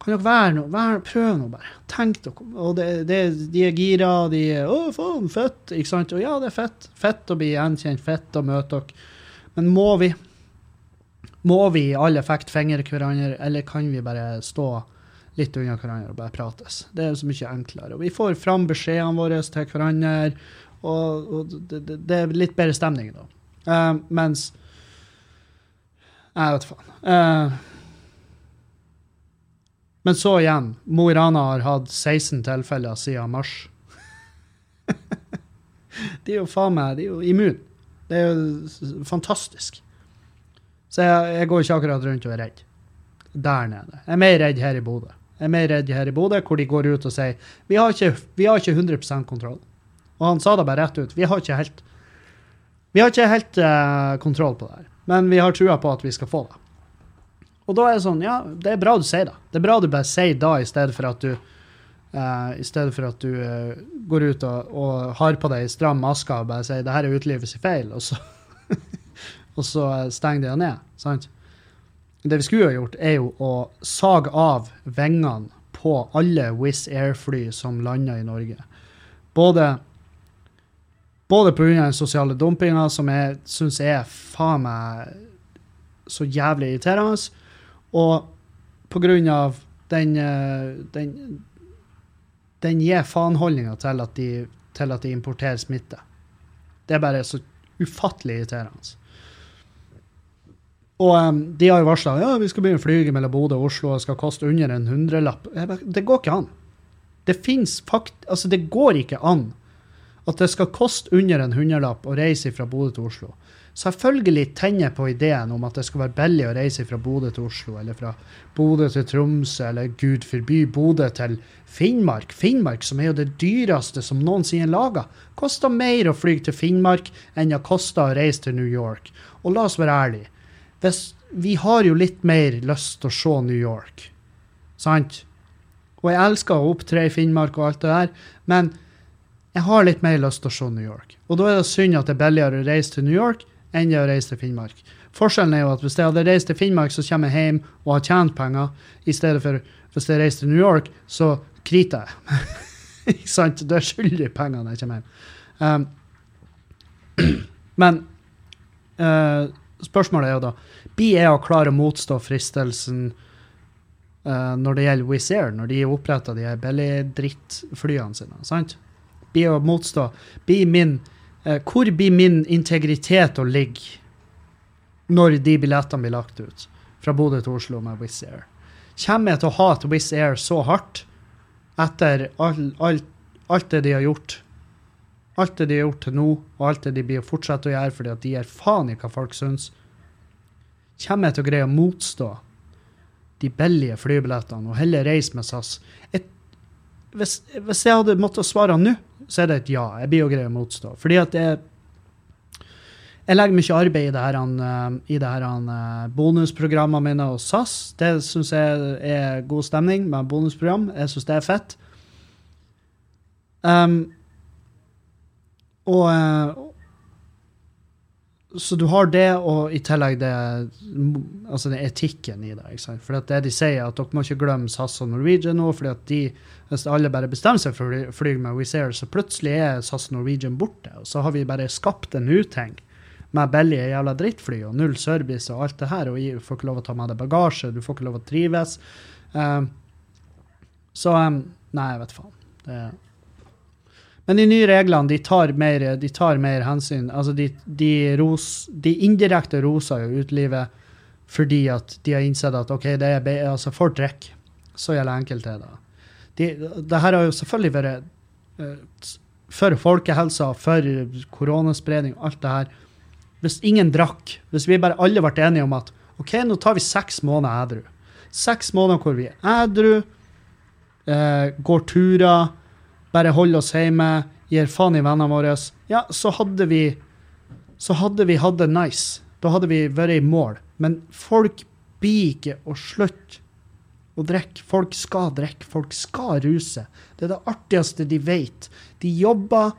kan dere være noe? Vær, prøv nå, bare. Tenk dere. Og det, det, de er gira, de er 'Å, faen, fett'. Ikke sant? Og ja, det er fett. Fett å bli gjenkjent, fett å møte dere. Men må vi Må vi i all effekt fingre hverandre, eller kan vi bare stå litt unna hverandre og bare prates? Det er så mye enklere. Og vi får fram beskjedene våre til hverandre, og, og det, det, det, er litt bedre stemning da. Uh, mens Jeg vet faen. Uh, men så igjen, Mo i Rana har hatt 16 tilfeller siden mars. *laughs* de er jo faen meg de er jo immune. Det er jo fantastisk. Så jeg, jeg, går ikke akkurat rundt og er redd. Der nede. Jeg er mer redd her i Bodø. Jeg er mer redd her i Bodø, hvor de går ut og sier vi har ikke, vi har ikke 100% kontroll. Og han sa det bare rett ut. Vi har ikke helt, har ikke helt uh, kontroll på det her. Men vi har trua på at vi skal få det. Og da er det sånn, ja, det er bra du sier det. Det er bra du bare sier da, i stedet for at du uh, i stedet for at du uh, går ut og, og, har på deg stram maske og bare sier det her er utelivets feil, og så, og så stenger de deg ned. sant? Det vi skulle ha gjort, er jo å sage av vingene på alle Wizz Air-fly som lander i Norge. Både både pga. den sosiale dumpinga, som jeg syns er faen meg så jævlig irriterende, og grunn av den, eh, den, den gir faen-holdninga til, til, at de importerer smitte. Det er bare så ufattelig irriterende. Og um, de har jo varsla ja, vi skal begynne å flyge mellom Bodø og Oslo og skal koste under en hundrelapp. Det går ikke an. Det fins fakt... Altså, det går ikke an at det skal koste under en hundrelapp å reise fra Bodø til Oslo selvfølgelig tenner på ideen om at det skal være billig å reise fra Bodø til Oslo, eller fra Bodø til Tromsø, eller gud forby Bodø til Finnmark. Finnmark, som er jo det dyreste som noensinne laga, koster mer å fly til Finnmark enn det koster å reise til New York. Og la oss være ærlige. Hvis, vi har jo litt mer lyst til å se New York, sant? Og jeg elsker å opptre i Finnmark og alt det der, men jeg har litt mer lyst til å se New York. Og da er det synd at det er billigere å reise til New York enn å reise til Finnmark. Forskjellen er jo at hvis jeg hadde reist til Finnmark, så kommer jeg hjem og har tjent penger, i stedet for hvis jeg reiser til New York, så kriter jeg. *laughs* Ikke sant? Da skylder jeg penger når jeg kommer hjem. Um, *clears throat* men uh, spørsmålet er jo da Blir EA klare å motstå fristelsen uh, når det gjelder Wizz Air, når de oppretter de billigdrittflyene sine? sant? Blir å motstå Blir min uh, hvor blir min integritet å ligge når de billettene blir lagt ut fra Bodø til Oslo med Wizz Air? Kommer jeg til å hate Wizz Air så hardt etter alt, alt, alt det de har gjort? Alt det de har gjort til nå, og alt det de blir å fortsette å gjøre fordi at de gir faen i hva folk syns. Kommer jeg til å greie å motstå de billige flybillettene og heller reise med SAS? Et, hvis, hvis jeg hadde måttet svare nå, så er det et ja. Jeg blir jo greie å motstå. Fordi at jeg, jeg legger mye arbeid i det her, eh, i det her eh, bonusprogrammene mine og SAS. Det syns jeg er god stemning med bonusprogram. Jeg syns det er fett. Um, og eh, Så du har det, og i tillegg det altså den etikken i det. ikke sant? For det de sier, at dere må ikke glemme SAS og Norwegian nå. fordi at de, hvis alle bare bestemmer seg for å fly med Wizz Air, så plutselig er SAS og Norwegian borte. Og så har vi bare skapt en uting med billige jævla drittfly og null service og alt det her, og du får ikke lov å ta med deg bagasje, du får ikke lov å trives. Um, så um, Nei, jeg vet faen. Det men de nye reglene de tar mer, de tar mer hensyn. Altså de, de, ros, de indirekte roser jo utelivet fordi at de har innsett at OK, det er altså for trekk. Så gjelder enkelt det. De, det her har jo selvfølgelig vært uh, for folkehelsa, for koronaspredning, alt det her. Hvis ingen drakk, hvis vi bare alle ble enige om at OK, nå tar vi seks måneder edru. Seks måneder hvor vi er edru, uh, går turer bare holde oss hjemme, gir faen i vennene våre, ja, så hadde vi så hadde vi hatt det nice. Da hadde vi vært i mål. Men folk blir ikke å slutte å drikke. Folk skal drikke. Folk skal ruse. Det er det artigste de vet. De jobber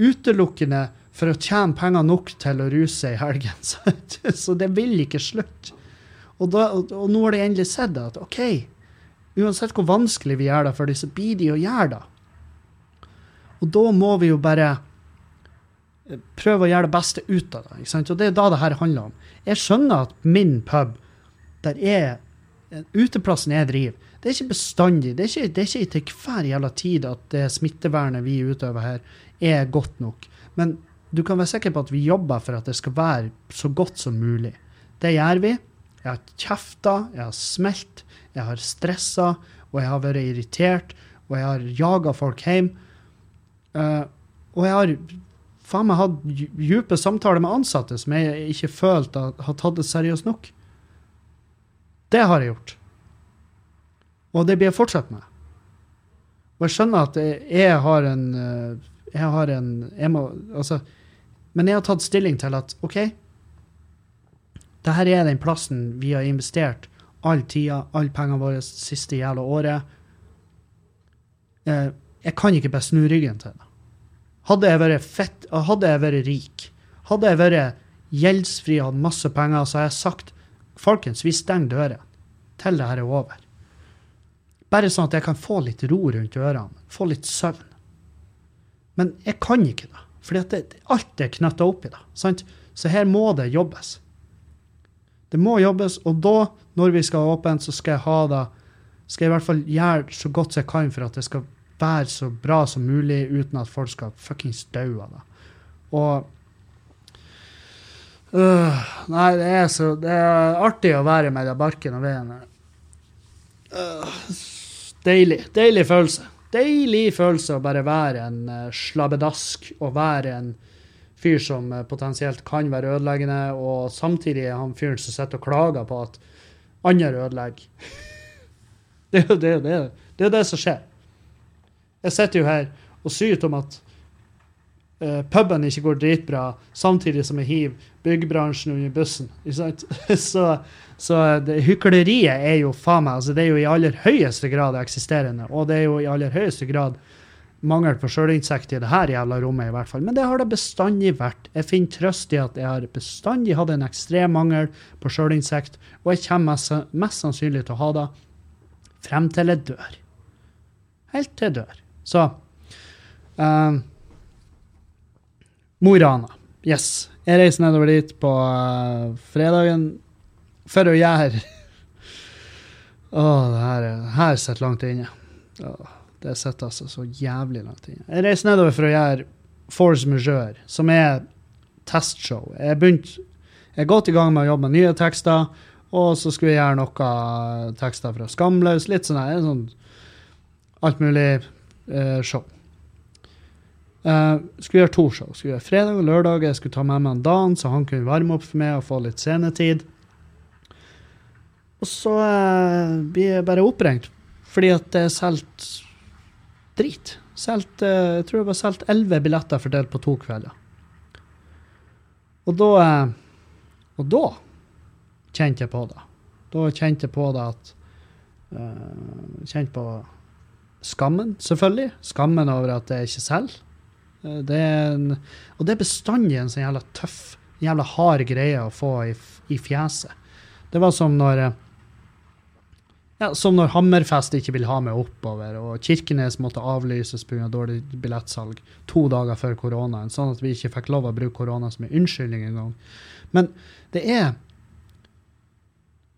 utelukkende for å tjene penger nok til å ruse i helgen. *laughs* Så det vil ikke slutte. Og, og nå har de endelig sett at OK, uansett hvor vanskelig vi gjør det for dem, så blir de å gjøre det. Og da må vi jo bare eh, prøve å gjøre det beste ut av det. ikke sant? Og det er da det her handler om. Jeg skjønner at min pub, der er eh, uteplassen jeg driver, det er ikke bestandig. Det er ikke, det er ikke til hver jævla tid at det smittevernet vi utøver her, er godt nok. Men du kan være sikker på at vi jobber for at det skal være så godt som mulig. Det gjør vi. Jeg har kjefta, jeg har smelt, jeg har stressa, og jeg har vært irritert, og jeg har jaga folk hjem. Uh, og jeg har faen meg hatt dype samtaler med ansatte som jeg ikke følte har tatt det seriøst nok. Det har jeg gjort. Og det blir jeg fortsatt med. Og jeg skjønner at jeg har en eh, Jeg har en jeg må, altså, Men jeg har tatt stilling til at OK, det her er den plassen vi har investert all tida, alle pengene våre siste jævla året. Eh, jeg kan ikke bare snu ryggen til det. Hadde jeg vært fett, hadde jeg vært rik, hadde jeg vært gjeldsfri og hatt masse penger, så hadde jeg sagt folkens, vi stenger døren til det her er over. Bare sånn at jeg kan få litt ro rundt ørene, få litt søvn. Men jeg kan ikke det, for alt er knytta opp i det. Sant? Så her må det jobbes. Det må jobbes, og da, når vi skal ha åpent, så skal jeg ha det skal jeg i hvert fall gjøre så godt jeg kan for at det skal være så bra som mulig uten at folk skal fuckings dø av det. Og uh, Nei, det er så Det er artig å være med i barken og veden. Uh, deilig. Deilig følelse. Deilig følelse å bare være en uh, slabbedask og være en fyr som uh, potensielt kan være ødeleggende, og samtidig er han fyren som sitter og klager på at andre ødelegger. *laughs* det er jo det, det, det, det som skjer. Jeg sitter jo her og syter om at uh, puben ikke går dritbra, samtidig som jeg hiver byggebransjen under bussen. *laughs* så, så det, hykleriet er jo faen meg altså Det er jo i aller høyeste grad eksisterende, og det er jo i aller høyeste grad mangel på sjølinnsikt i det her jævla rommet, i hvert fall. Men det har det bestandig vært. Jeg finner trøst i at jeg har bestandig hatt en ekstrem mangel på sjølinnsikt, og jeg kommer mest, mest sannsynlig til å ha det frem til jeg dør. Helt til jeg dør. Så uh, Mo i Rana. Yes. Jeg reiser nedover dit på uh, fredagen for å gjøre *laughs* Å, oh, det her, her sitter langt inne. Oh, det sitter altså så jævlig langt inne. Jeg reiser nedover for å gjøre Force Majeure, som er testshow. Jeg begynte jeg er godt i gang med å jobbe med nye tekster, og så skulle jeg gjøre noe tekster fra Skamløs. Litt sånn her, sånn alt mulig uh, show. Uh, skulle gjøre to show. Skulle gjøre Fredag og lørdag. Jeg skulle ta med meg Dan, så han kunne varme opp for meg og få litt scenetid. Og så uh, blir jeg bare oppringt fordi at det er solgt drit. Selt, eh, jeg tror det var solgt elleve billetter fordelt på to kvelder. Og da eh, Og da kjente jeg på det. Da kjente jeg på det at uh, Kjente på skammen, selvfølgelig. Skammen over at det ikke selger. Eh, Det er en, og det er bestandig en sånn jævla tøff, jævla hard greie å få i, i fjeset. Det var som når eh, ja, Som når Hammerfest ikke vil ha meg oppover, og Kirkenes måtte avlyses pga. dårlig billettsalg to dager før koronaen, sånn at vi ikke fikk lov å bruke korona som en unnskyldning engang. Men det er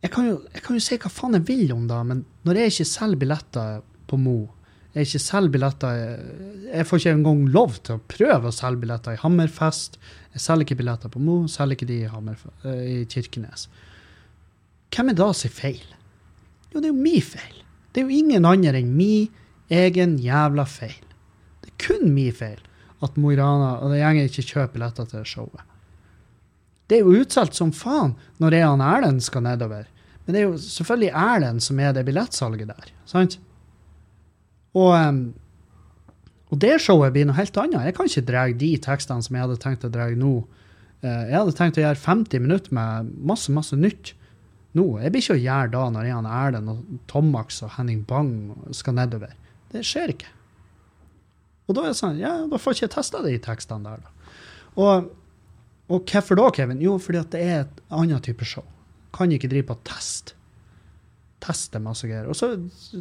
jeg kan, jo, jeg kan jo si hva faen jeg vil om det, men når jeg ikke selger billetter på Mo Jeg ikke selger billetter Jeg får ikke engang lov til å prøve å selge billetter i Hammerfest. Jeg selger ikke billetter på Mo, selger ikke de i, eh, i Kirkenes. Hvem er da sin feil? Jo, det er jo min feil. Det er jo ingen andre enn min egen jævla feil. Det er kun min feil at Mo i Rana og det gjengen ikke kjøper billetter til showet. Det er jo utsolgt som faen når jeg og Erlend skal nedover. Men det er jo selvfølgelig Erlend som er det billettsalget der. sant? Og, og det showet blir noe helt annet. Jeg kan ikke dra de tekstene som jeg hadde tenkt å dra nå. Eh, jeg hadde tenkt å gjøre 50 minutter med masse, masse nytt nå. Jeg blir ikke å gjøre da når og Erlend og Tomax og Henning Bang skal nedover. Det skjer ikke. Og da er det sånn, ja, da får ikke jeg testa de tekstene der, da. Og, og hvorfor da, Kevin? Jo, fordi at det er et annet type show. Kan ikke drive på test. Teste masse greier. Og så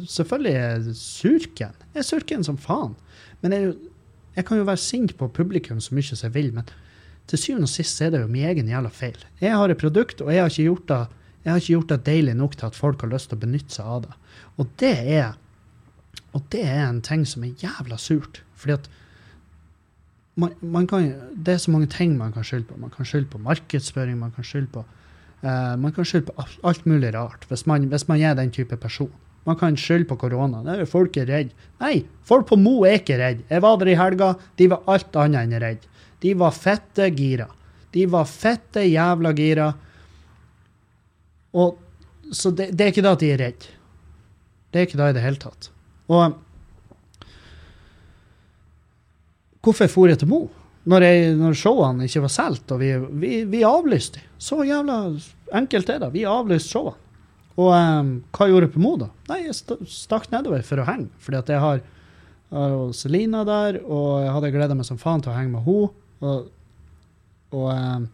selvfølgelig er surken. Jeg er surken som faen. Men jeg, jeg kan jo være sint på publikum så mye som jeg vil, men til syvende og sist er det jo min egen jævla feil. Jeg har et produkt, og jeg har ikke gjort det, ikke gjort det deilig nok til at folk har lyst til å benytte seg av det. Og det er, og det er en ting som er jævla surt. Fordi at man, man kan, det er så mange ting man kan skylde på. Man kan skylde på markedsføring, man kan skylde på eh, man kan skylde på alt- mulig rart, hvis man, hvis man er den type person. Man kan skylde på korona. Folk er redde. Nei, folk på Mo er ikke redde. Jeg var der i helga, de var alt annet enn redde. De var fette gira. De var fette jævla gira. Og, så det, det er ikke da at de er redde. Det er ikke da i det hele tatt. Og hvorfor for jeg til Mo? Når, jeg, når showene ikke var solgt, og vi, vi, vi avlyste. Så jævla enkelt er det. Vi avlyste showene. Og um, hva gjorde jeg på Mo, da? Nei, jeg st stakk nedover for å henge. Fordi at jeg har, har Selina der, og jeg hadde gleda meg som faen til å henge med henne. Og, og, um,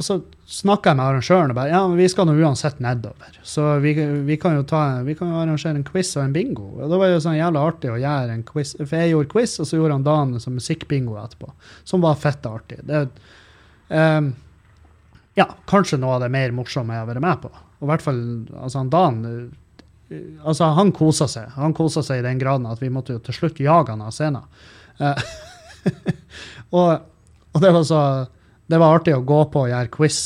og så snakka jeg med arrangøren og bare ja, men vi skal nå uansett nedover. Så vi, vi kan jo ta, vi kan jo arrangere en quiz og en bingo. Og da var jo sånn jævla artig å gjøre en quiz. For jeg gjorde quiz, og så gjorde han Dan som musikkbingo etterpå. Som var fett artig. Det, em, ja, kanskje noe av det mer morsomme jeg har vært med på. Og i hvert fall altså Dan eh, altså Han kosa seg. Han kosa seg i den graden at vi måtte jo til slutt jage han av scenen. Eh, *laughs* og, og det var så Det var artig å gå på og gjøre quiz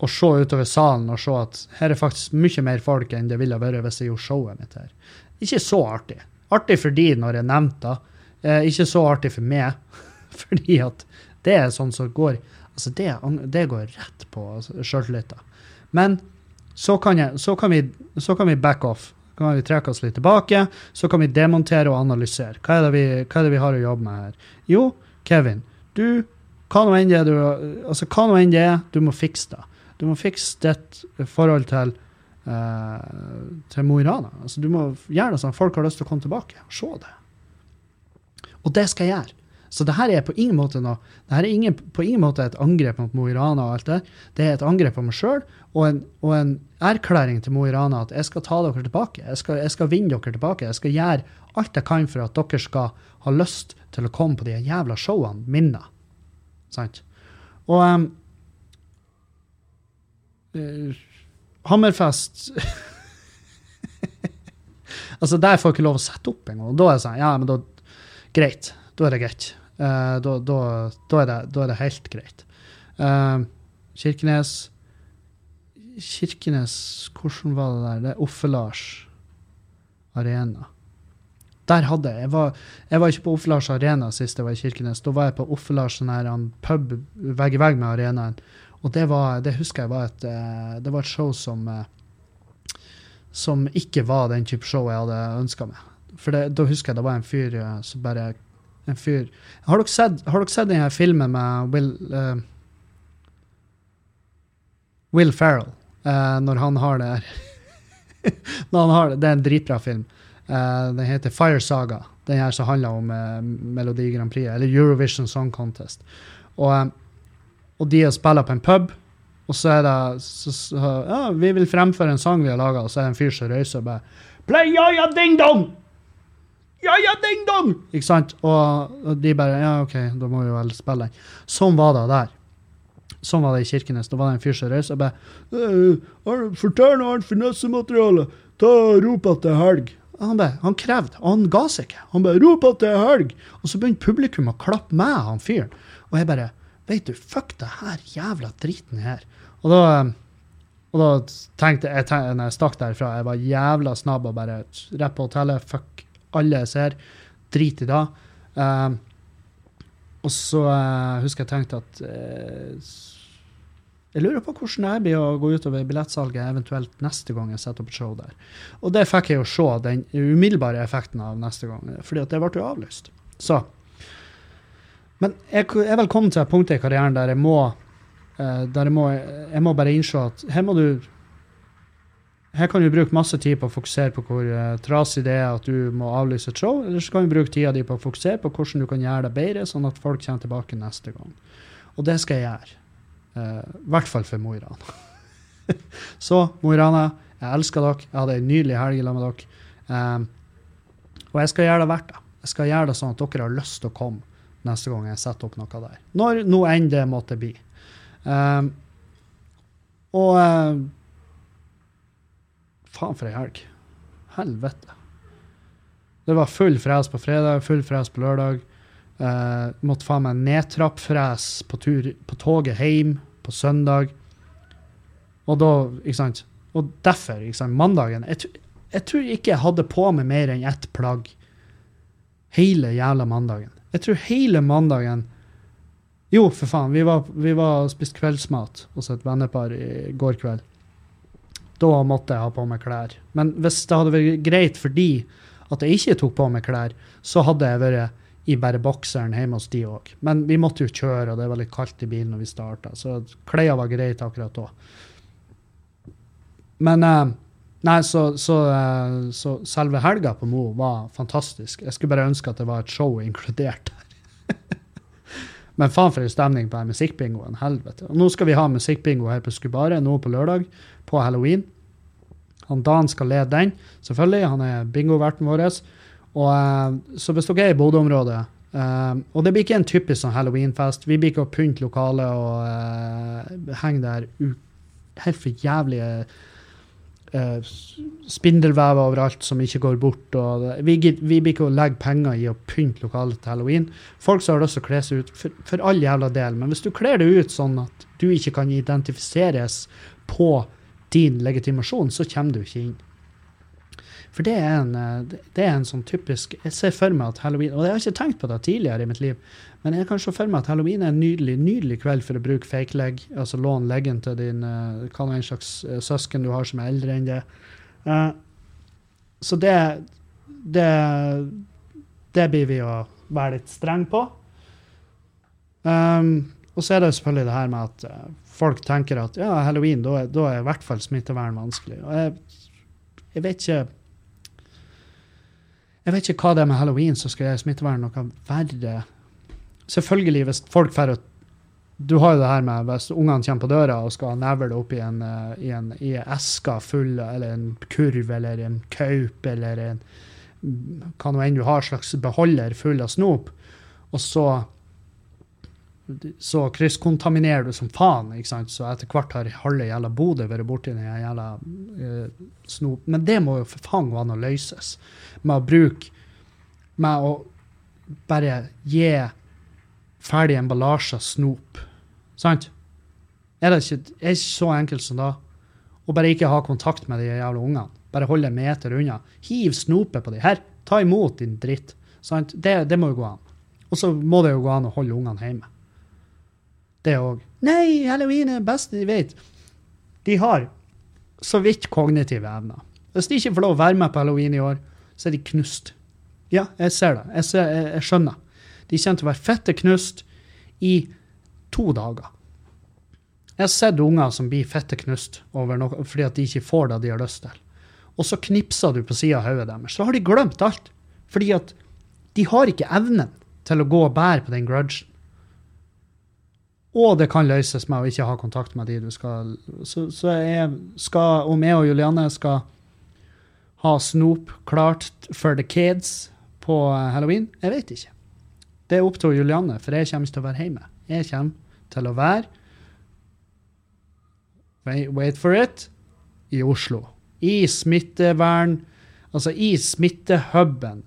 og se utover salen og se at her er faktisk mye mer folk enn det ville vært hvis jeg gjorde showet mitt her. Ikke så artig. Artig for de når jeg nevnte det. Eh, ikke så artig for meg, *laughs* fordi at det er sånn som går Altså, det, det går rett på sjøltilliten. Men så kan, jeg, så, kan vi, så kan vi back off. Kan vi trekke oss litt tilbake. Så kan vi demontere og analysere. Hva er vi, hva er det vi har å jobbe med her? Jo, Kevin, du hva nå enn det altså er, du må fikse det. Du må fikse ditt forhold til, uh, til Mo i Rana. Altså, du må gjøre det sånn folk har lyst til å komme tilbake og se det. Og det skal jeg gjøre. Så det her er på ingen måte noe, det her er ingen, på ingen måte et angrep mot Mo i Rana og alt det. Det er et angrep på meg sjøl og, en- og en erklæring til Mo i Rana at jeg skal ta dere tilbake. Jeg skal, jeg skal vinne dere tilbake. Jeg skal gjøre alt jeg kan for at dere skal ha lyst til å komme på de jævla showene mine. Sant? Og um, uh, Hammerfest *laughs* Altså, der får jeg ikke lov å sette opp engang. Da er det sånn, ja, men da Greit. Da er det greit. Eh, da, da, da, er det, da er det helt greit. Eh, Kirkenes Kirkenes Hvordan var det der? Det er Offe-Lars Arena. Der hadde jeg Jeg var, jeg var ikke på Offe-Lars Arena sist jeg var i Kirkenes. Da var jeg på Offe-Lars sånn pub vegg i vegg med arenaen. Og det, var, det husker jeg var et, eh, det var et show som som ikke var den type show jeg hadde ønska meg. For det, da husker jeg det var en fyr som bare En fyr Har dere sett, har dere sett denne filmen med Will uh, Will Ferrell, uh, når han har det her *laughs* Når han har det, det er en dritbra film. Uh, den heter Fire Saga. Den her som handler om uh, Melodi Grand Prix, eller Eurovision Song Contest. Og, eh, og de spiller på en pub, og så er det så, så, Ja, vi vil fremføre en sang vi har laga, og så er det en fyr som røyser og bare Play ja-ja ding-dong! Ja-ja ding-dong! Ikke sant? Og, de bare Ja, OK, da må vi vel spille den. Sånn var det der. Sånn var det i Kirkenes. Da var det en fyr som reiste og bare «Øh, Fortell noe annet finessemateriale. Ta Rop at det er helg. Han, bare, han krevde, og han ga seg ikke. Han bare 'Rop at det er helg!' Og så begynte publikum å klappe med han fyren. Og jeg bare Vet du, fuck det her jævla driten her. Og da, og da tenkte jeg, tenkte, når jeg stakk derfra, jeg var jævla snabb og bare rett på hotellet. Fuck alle jeg ser. Drit i det. Uh, og så uh, husker jeg tenkte at uh, Jeg lurer på hvordan jeg blir å gå utover billettsalget eventuelt neste gang jeg setter opp et show der. Og det fikk jeg jo se, den umiddelbare effekten av neste gang, fordi at det ble jo avlyst. Så. Men jeg er vel kommet til et punkt i karrieren der jeg må der jeg må, jeg må bare innse at her må du her kan du bruke masse tid på å fokusere på hvor uh, trasig det er at du må avlyse et show, eller så kan du bruke tida di på å fokusere på hvordan du kan gjøre det bedre, sånn at folk kommer tilbake neste gang. Og det skal jeg gjøre. Uh, I hvert fall for Mo i Rana. *laughs* så Mo i Rana, jeg elsker dere. Jeg hadde en nydelig helg sammen med dere. Um, og jeg skal gjøre det verdt det. Jeg skal gjøre det sånn at dere har lyst til å komme neste gang jeg setter opp noe der. Når nå enn det måtte bli. Um, og uh, Faen, for ei helg. Helvete. Det var full fres på fredag, full fres på lørdag. Uh, måtte faen meg nedtrappfres på, tur, på toget hjem på søndag. Og da, ikke sant Og derfor, ikke sant, mandagen jeg, jeg tror ikke jeg hadde på meg mer enn ett plagg hele jævla mandagen. Jeg tror hele mandagen Jo, for faen, vi var, vi var og kveldsmat hos et vennepar i går kveld. Da måtte jeg ha på meg klær. Men hvis det hadde vært greit for de at jeg ikke tok på meg klær, så hadde jeg vært i bare bokseren hjemme hos de òg. Men vi måtte jo kjøre, og det var litt kaldt i bilen når vi starta, så klærne var greit akkurat da. Men eh, Nei, så, så, eh, så selve helga på Mo var fantastisk. Jeg skulle bare ønske at det var et show inkludert der. Men faen for en stemning på den musikkbingoen. Helvete. Og nå skal vi ha musikkbingo her på Skubare nå på lørdag, på halloween. Han Dan skal lede den, selvfølgelig. Han er bingoverten vår. Og, eh, så hvis dere er i Bodø-området uh, Og det blir ikke en typisk sånn halloweenfest. Vi blir ikke å pynte lokalet og uh, henge der helt for jævlige uh, spindelvev overalt som ikke går bort. Og vi, vi, blir ikke å legge penger i å pynte lokalet til halloween. Folk som har lyst til å kle seg ut, for, for all jævla del. Men hvis du kler deg ut sånn at du ikke kan identifiseres på din legitimasjon, så kommer du ikke inn. For det er, en, det er en sånn typisk Jeg ser for meg at halloween Og jeg har ikke tenkt på det tidligere i mitt liv, men jeg kan se for meg at halloween er en nydelig nydelig kveld for å bruke fake leg, altså låne leggen til din hva nå en slags søsken du har som er eldre enn det. Så det, det Det blir vi å være litt streng på. Um, og så er det selvfølgelig det her med at folk tenker at ja, halloween, da er, da er i hvert fall smittevern vanskelig. Og jeg, jeg vet ikke jeg vet ikke hva det er med halloween som skal gjøre smittevern noe verre. Selvfølgelig, hvis folk får Du har jo det her med hvis ungene kommer på døra og skal nevle opp i en, i en i eske full, eller en kurv, eller en kaup, eller en hva nå enn du har, slags beholder full av snop, og så så krysskontaminerer du som faen. ikke sant? Så etter hvert har halve jævla Bodø vært borti den jævla uh, snop. Men det må jo for faen gå an å løses. Med å bruke Med å bare gi ferdig emballasje av snop. Sant? Er det ikke, er ikke så enkelt som da? Og bare ikke ha kontakt med de jævla ungene. Bare holde en meter unna. Hiv snopet på de. Her, ta imot din dritt. Sant? Det, det må jo gå an. Og så må det jo gå an å holde ungene hjemme. Det òg. Nei, halloween er det beste de vet. De har så vidt kognitive evner. Hvis de ikke får lov å være med på halloween i år, så er de knust. Ja, jeg ser det. Jeg, ser, jeg, jeg skjønner. De kommer til å være fette knust i to dager. Jeg har sett unger som blir fette knust noe, fordi at de ikke får det de har lyst til. Og så knipser du på sida av hodet deres. Så har de glemt alt. Fordi at de har ikke evnen til å gå og bære på den grudgen. Og det kan løses med å ikke ha kontakt med de du skal Så, så jeg skal, om jeg og Julianne skal ha snop klart for the kids på halloween, jeg vet ikke. Det er opp til Julianne, for jeg kommer ikke til å være hjemme. Jeg kommer til å være wait, wait for it i Oslo. I smittevern Altså i smittehuben.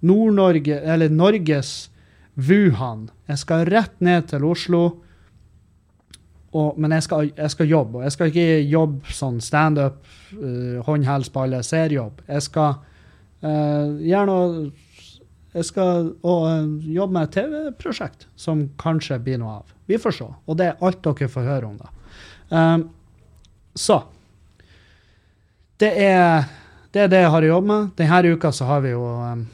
Nord-Norge, eller Norges Wuhan. Jeg skal rett ned til Oslo. Og, men jeg skal, jeg skal, jobbe, og jeg skal ikke jobbe sånn standup, uh, håndhelsballe, seriejobb. Jeg skal uh, gjøre Jeg skal og, uh, jobbe med et TV-prosjekt som kanskje blir noe av. Vi får se. Og det er alt dere får høre om, da. Um, så det er, det er, det jeg har å jobbe med. Denne uka så har vi jo um,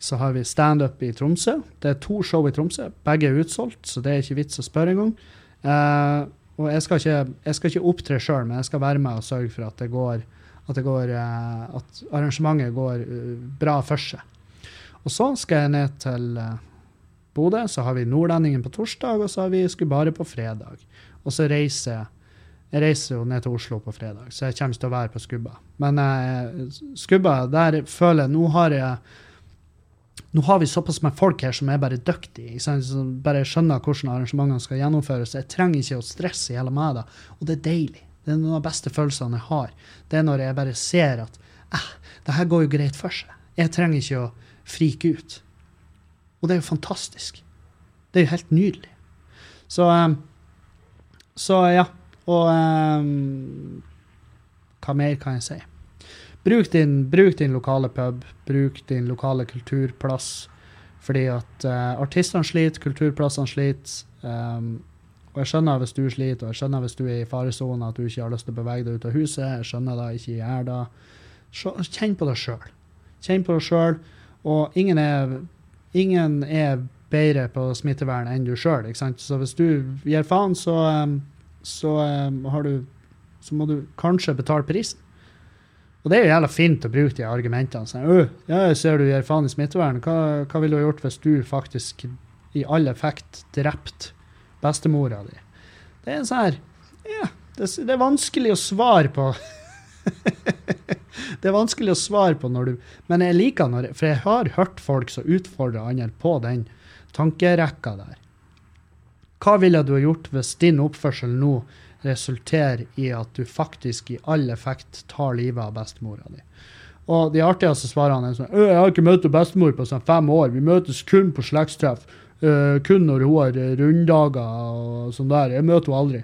så har vi standup i Tromsø. Det er to show i Tromsø. Begge er utsolgt, så det er ikke vits å spørre engang. Uh, og jeg skal ikke, jeg skal ikke opptre sjøl, men jeg skal være med og sørge for at det går at, det går, uh, at arrangementet går uh, bra for seg. Og så skal jeg ned til uh, Bodø. Så har vi Nordlendingen på torsdag, og så har vi Skubare på fredag. Og så reiser jeg jeg reiser jo ned til Oslo på fredag, så jeg kommer til å være på Skubba. Men Skubba, der føler jeg Nå har jeg nå har vi såpass med folk her som er bare dyktige, som bare skjønner hvordan arrangementene skal gjennomføres. Jeg trenger ikke å stresse i hele meg, da. Og det er deilig. Det er noen av de beste følelsene jeg har. Det er når jeg bare ser at eh, det her går jo greit for seg. Jeg trenger ikke å frike ut. Og det er jo fantastisk. Det er jo helt nydelig. Så, eh, så ja. Og um, hva mer kan jeg si? Bruk din, bruk din, lokale pub, bruk din lokale kulturplass. Fordi at uh, artistene sliter, kulturplassene sliter. Um, og jeg skjønner hvis du sliter, og jeg skjønner hvis du er i faresone, at du ikke har lyst til å bevege deg ut av huset. Jeg skjønner det, ikke gjør det. Kjenn på deg sjøl. Kjenn på deg sjøl. Og ingen er, ingen er bedre på smittevern enn du sjøl. Så hvis du gir faen, så um, så, um, du, så må du kanskje betale prisen. Og det er jo jævla fint å bruke de argumentene. Sånn, ja, jeg ser du gir faen i smittevern. Hva, hva ville du gjort hvis du faktisk i all effekt drept bestemora di? Det er sånn her Ja, det, det er vanskelig å svare på. *laughs* det er vanskelig å svare på når du Men jeg liker når For jeg har hørt folk som utfordrer andre på den tankerekka der. Hva ville du ha gjort hvis din oppførsel nå resulterer i at du faktisk i all effekt tar livet av bestemora di? Og de artigste svarene er sånn Jeg har ikke møtt bestemor på sånn fem år. Vi møtes kun på slektstreff. Uh, kun når hun har runddager og sånn der. Jeg møter henne aldri.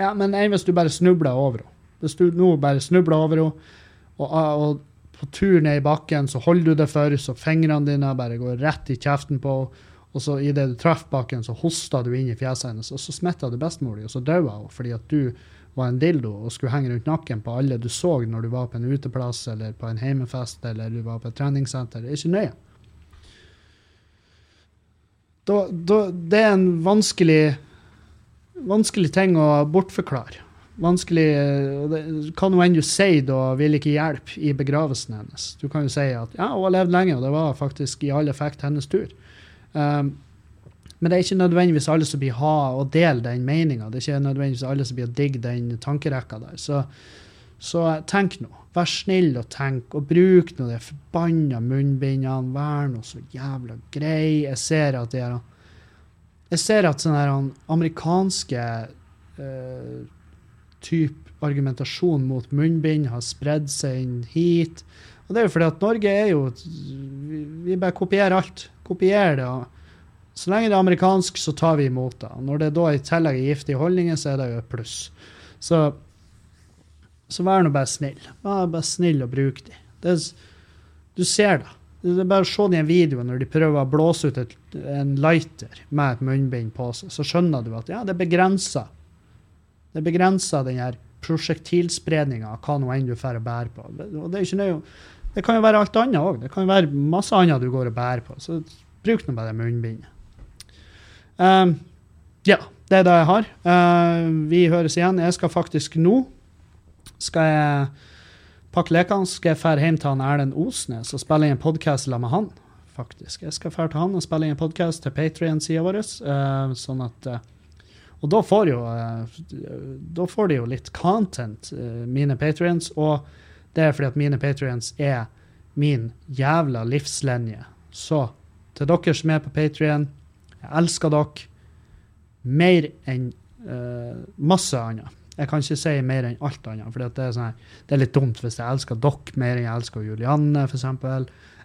Ja, men enn hvis du bare snubler over henne? Hvis du nå bare snubler over henne, og, og, på tur ned i bakken så holder du det for, så fingrene dine bare går rett i kjeften på henne og så idet du treffer bakken, så hosta du inn i fjeset hennes, og så smitta du bestemor di, og så daua hun fordi at du var en dildo og skulle henge rundt nakken på alle du så når du var på en uteplass eller på en heimefest eller du var på et treningssenter. Det er ikke nøye. Da, da, det er en vanskelig, vanskelig ting å bortforklare. Vanskelig Hva nå enn du sier da, vil ikke hjelpe i begravelsen hennes. Du kan jo si at ja, hun har levd lenge, og det var faktisk i all effekt hennes tur. Um, men det er ikke nødvendigvis alle som blir ha og dele den meninga. Det er ikke nødvendigvis alle som blir digge den tankerekka der. Så, så tenk nå. Vær snill og tenk, og bruk nå de forbanna munnbindene. Vær nå så jævla grei. Jeg ser at det er Jeg ser at sånne amerikanske uh, type argumentasjon mot munnbind har spredd seg inn hit. Og det er jo fordi at Norge er jo vi bare kopierer alt kopiere det. Så lenge det er amerikansk, så tar vi imot det. Når det da i tillegg er giftige holdninger, så er det jo et pluss. Så, så vær nå bare snill. Vær bare snill og bruk de. Det, du ser det. Det er bare å se den videoen når de prøver å blåse ut et, en lighter med et munnbind på seg. Så skjønner du at ja, det begrenser. Det begrenser den her prosjektilspredninga av hva nå enn du får å bære på. Og det, er ikke nøye, det kan jo være alt annet òg. Det kan jo være masse annet du går og bærer på. Så bruk nå bare munnbindet. Um, ja, det er det jeg har. Uh, vi høres igjen. Jeg skal faktisk nå skal jeg pakke lekene, skal jeg dra hjem til han Erlend Osnes og spille inn en podkast sammen med han. faktisk. Jeg skal dra til han og spille inn en podkast til Patrion-sida vår. Uh, sånn at uh, Og da får, jo, uh, da får de jo litt content, mine patrions. Og det er fordi at mine patrions er min jævla livslinje. Så til dere som er på Patrion, jeg elsker dere mer enn masse annet. Jeg kan ikke si mer enn alt annet. for det, sånn, det, er litt dumt hvis jeg elsker dere mer enn jeg elsker Julianne, f.eks.,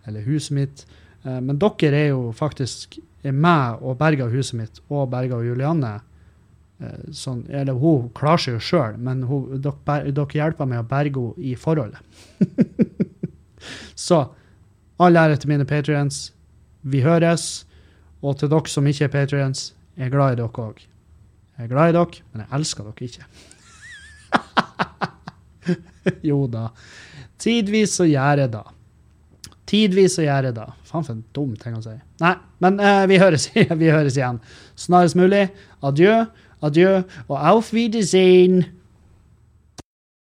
eller huset mitt. Uh, men dere er jo faktisk er med og berger huset mitt og berger Julianne. Uh, sånn, eller hun klarer seg jo sjøl, men hun, dere, dere, hjelper meg å berge henne i forholdet. *laughs* Så all ære til mine patrients. Vi høres. Og til dere som ikke er patrients, jeg er glad i dere òg. Jeg er glad i dere, men jeg elsker dere ikke. *laughs* jo da. Tidvis så gjør jeg da. Tidvis så gjør jeg da. Faen for en dum ting å si. Nei, men eh, vi, høres, *laughs* vi høres igjen snarest mulig. Adjø, adjø og auf Wiedersehen.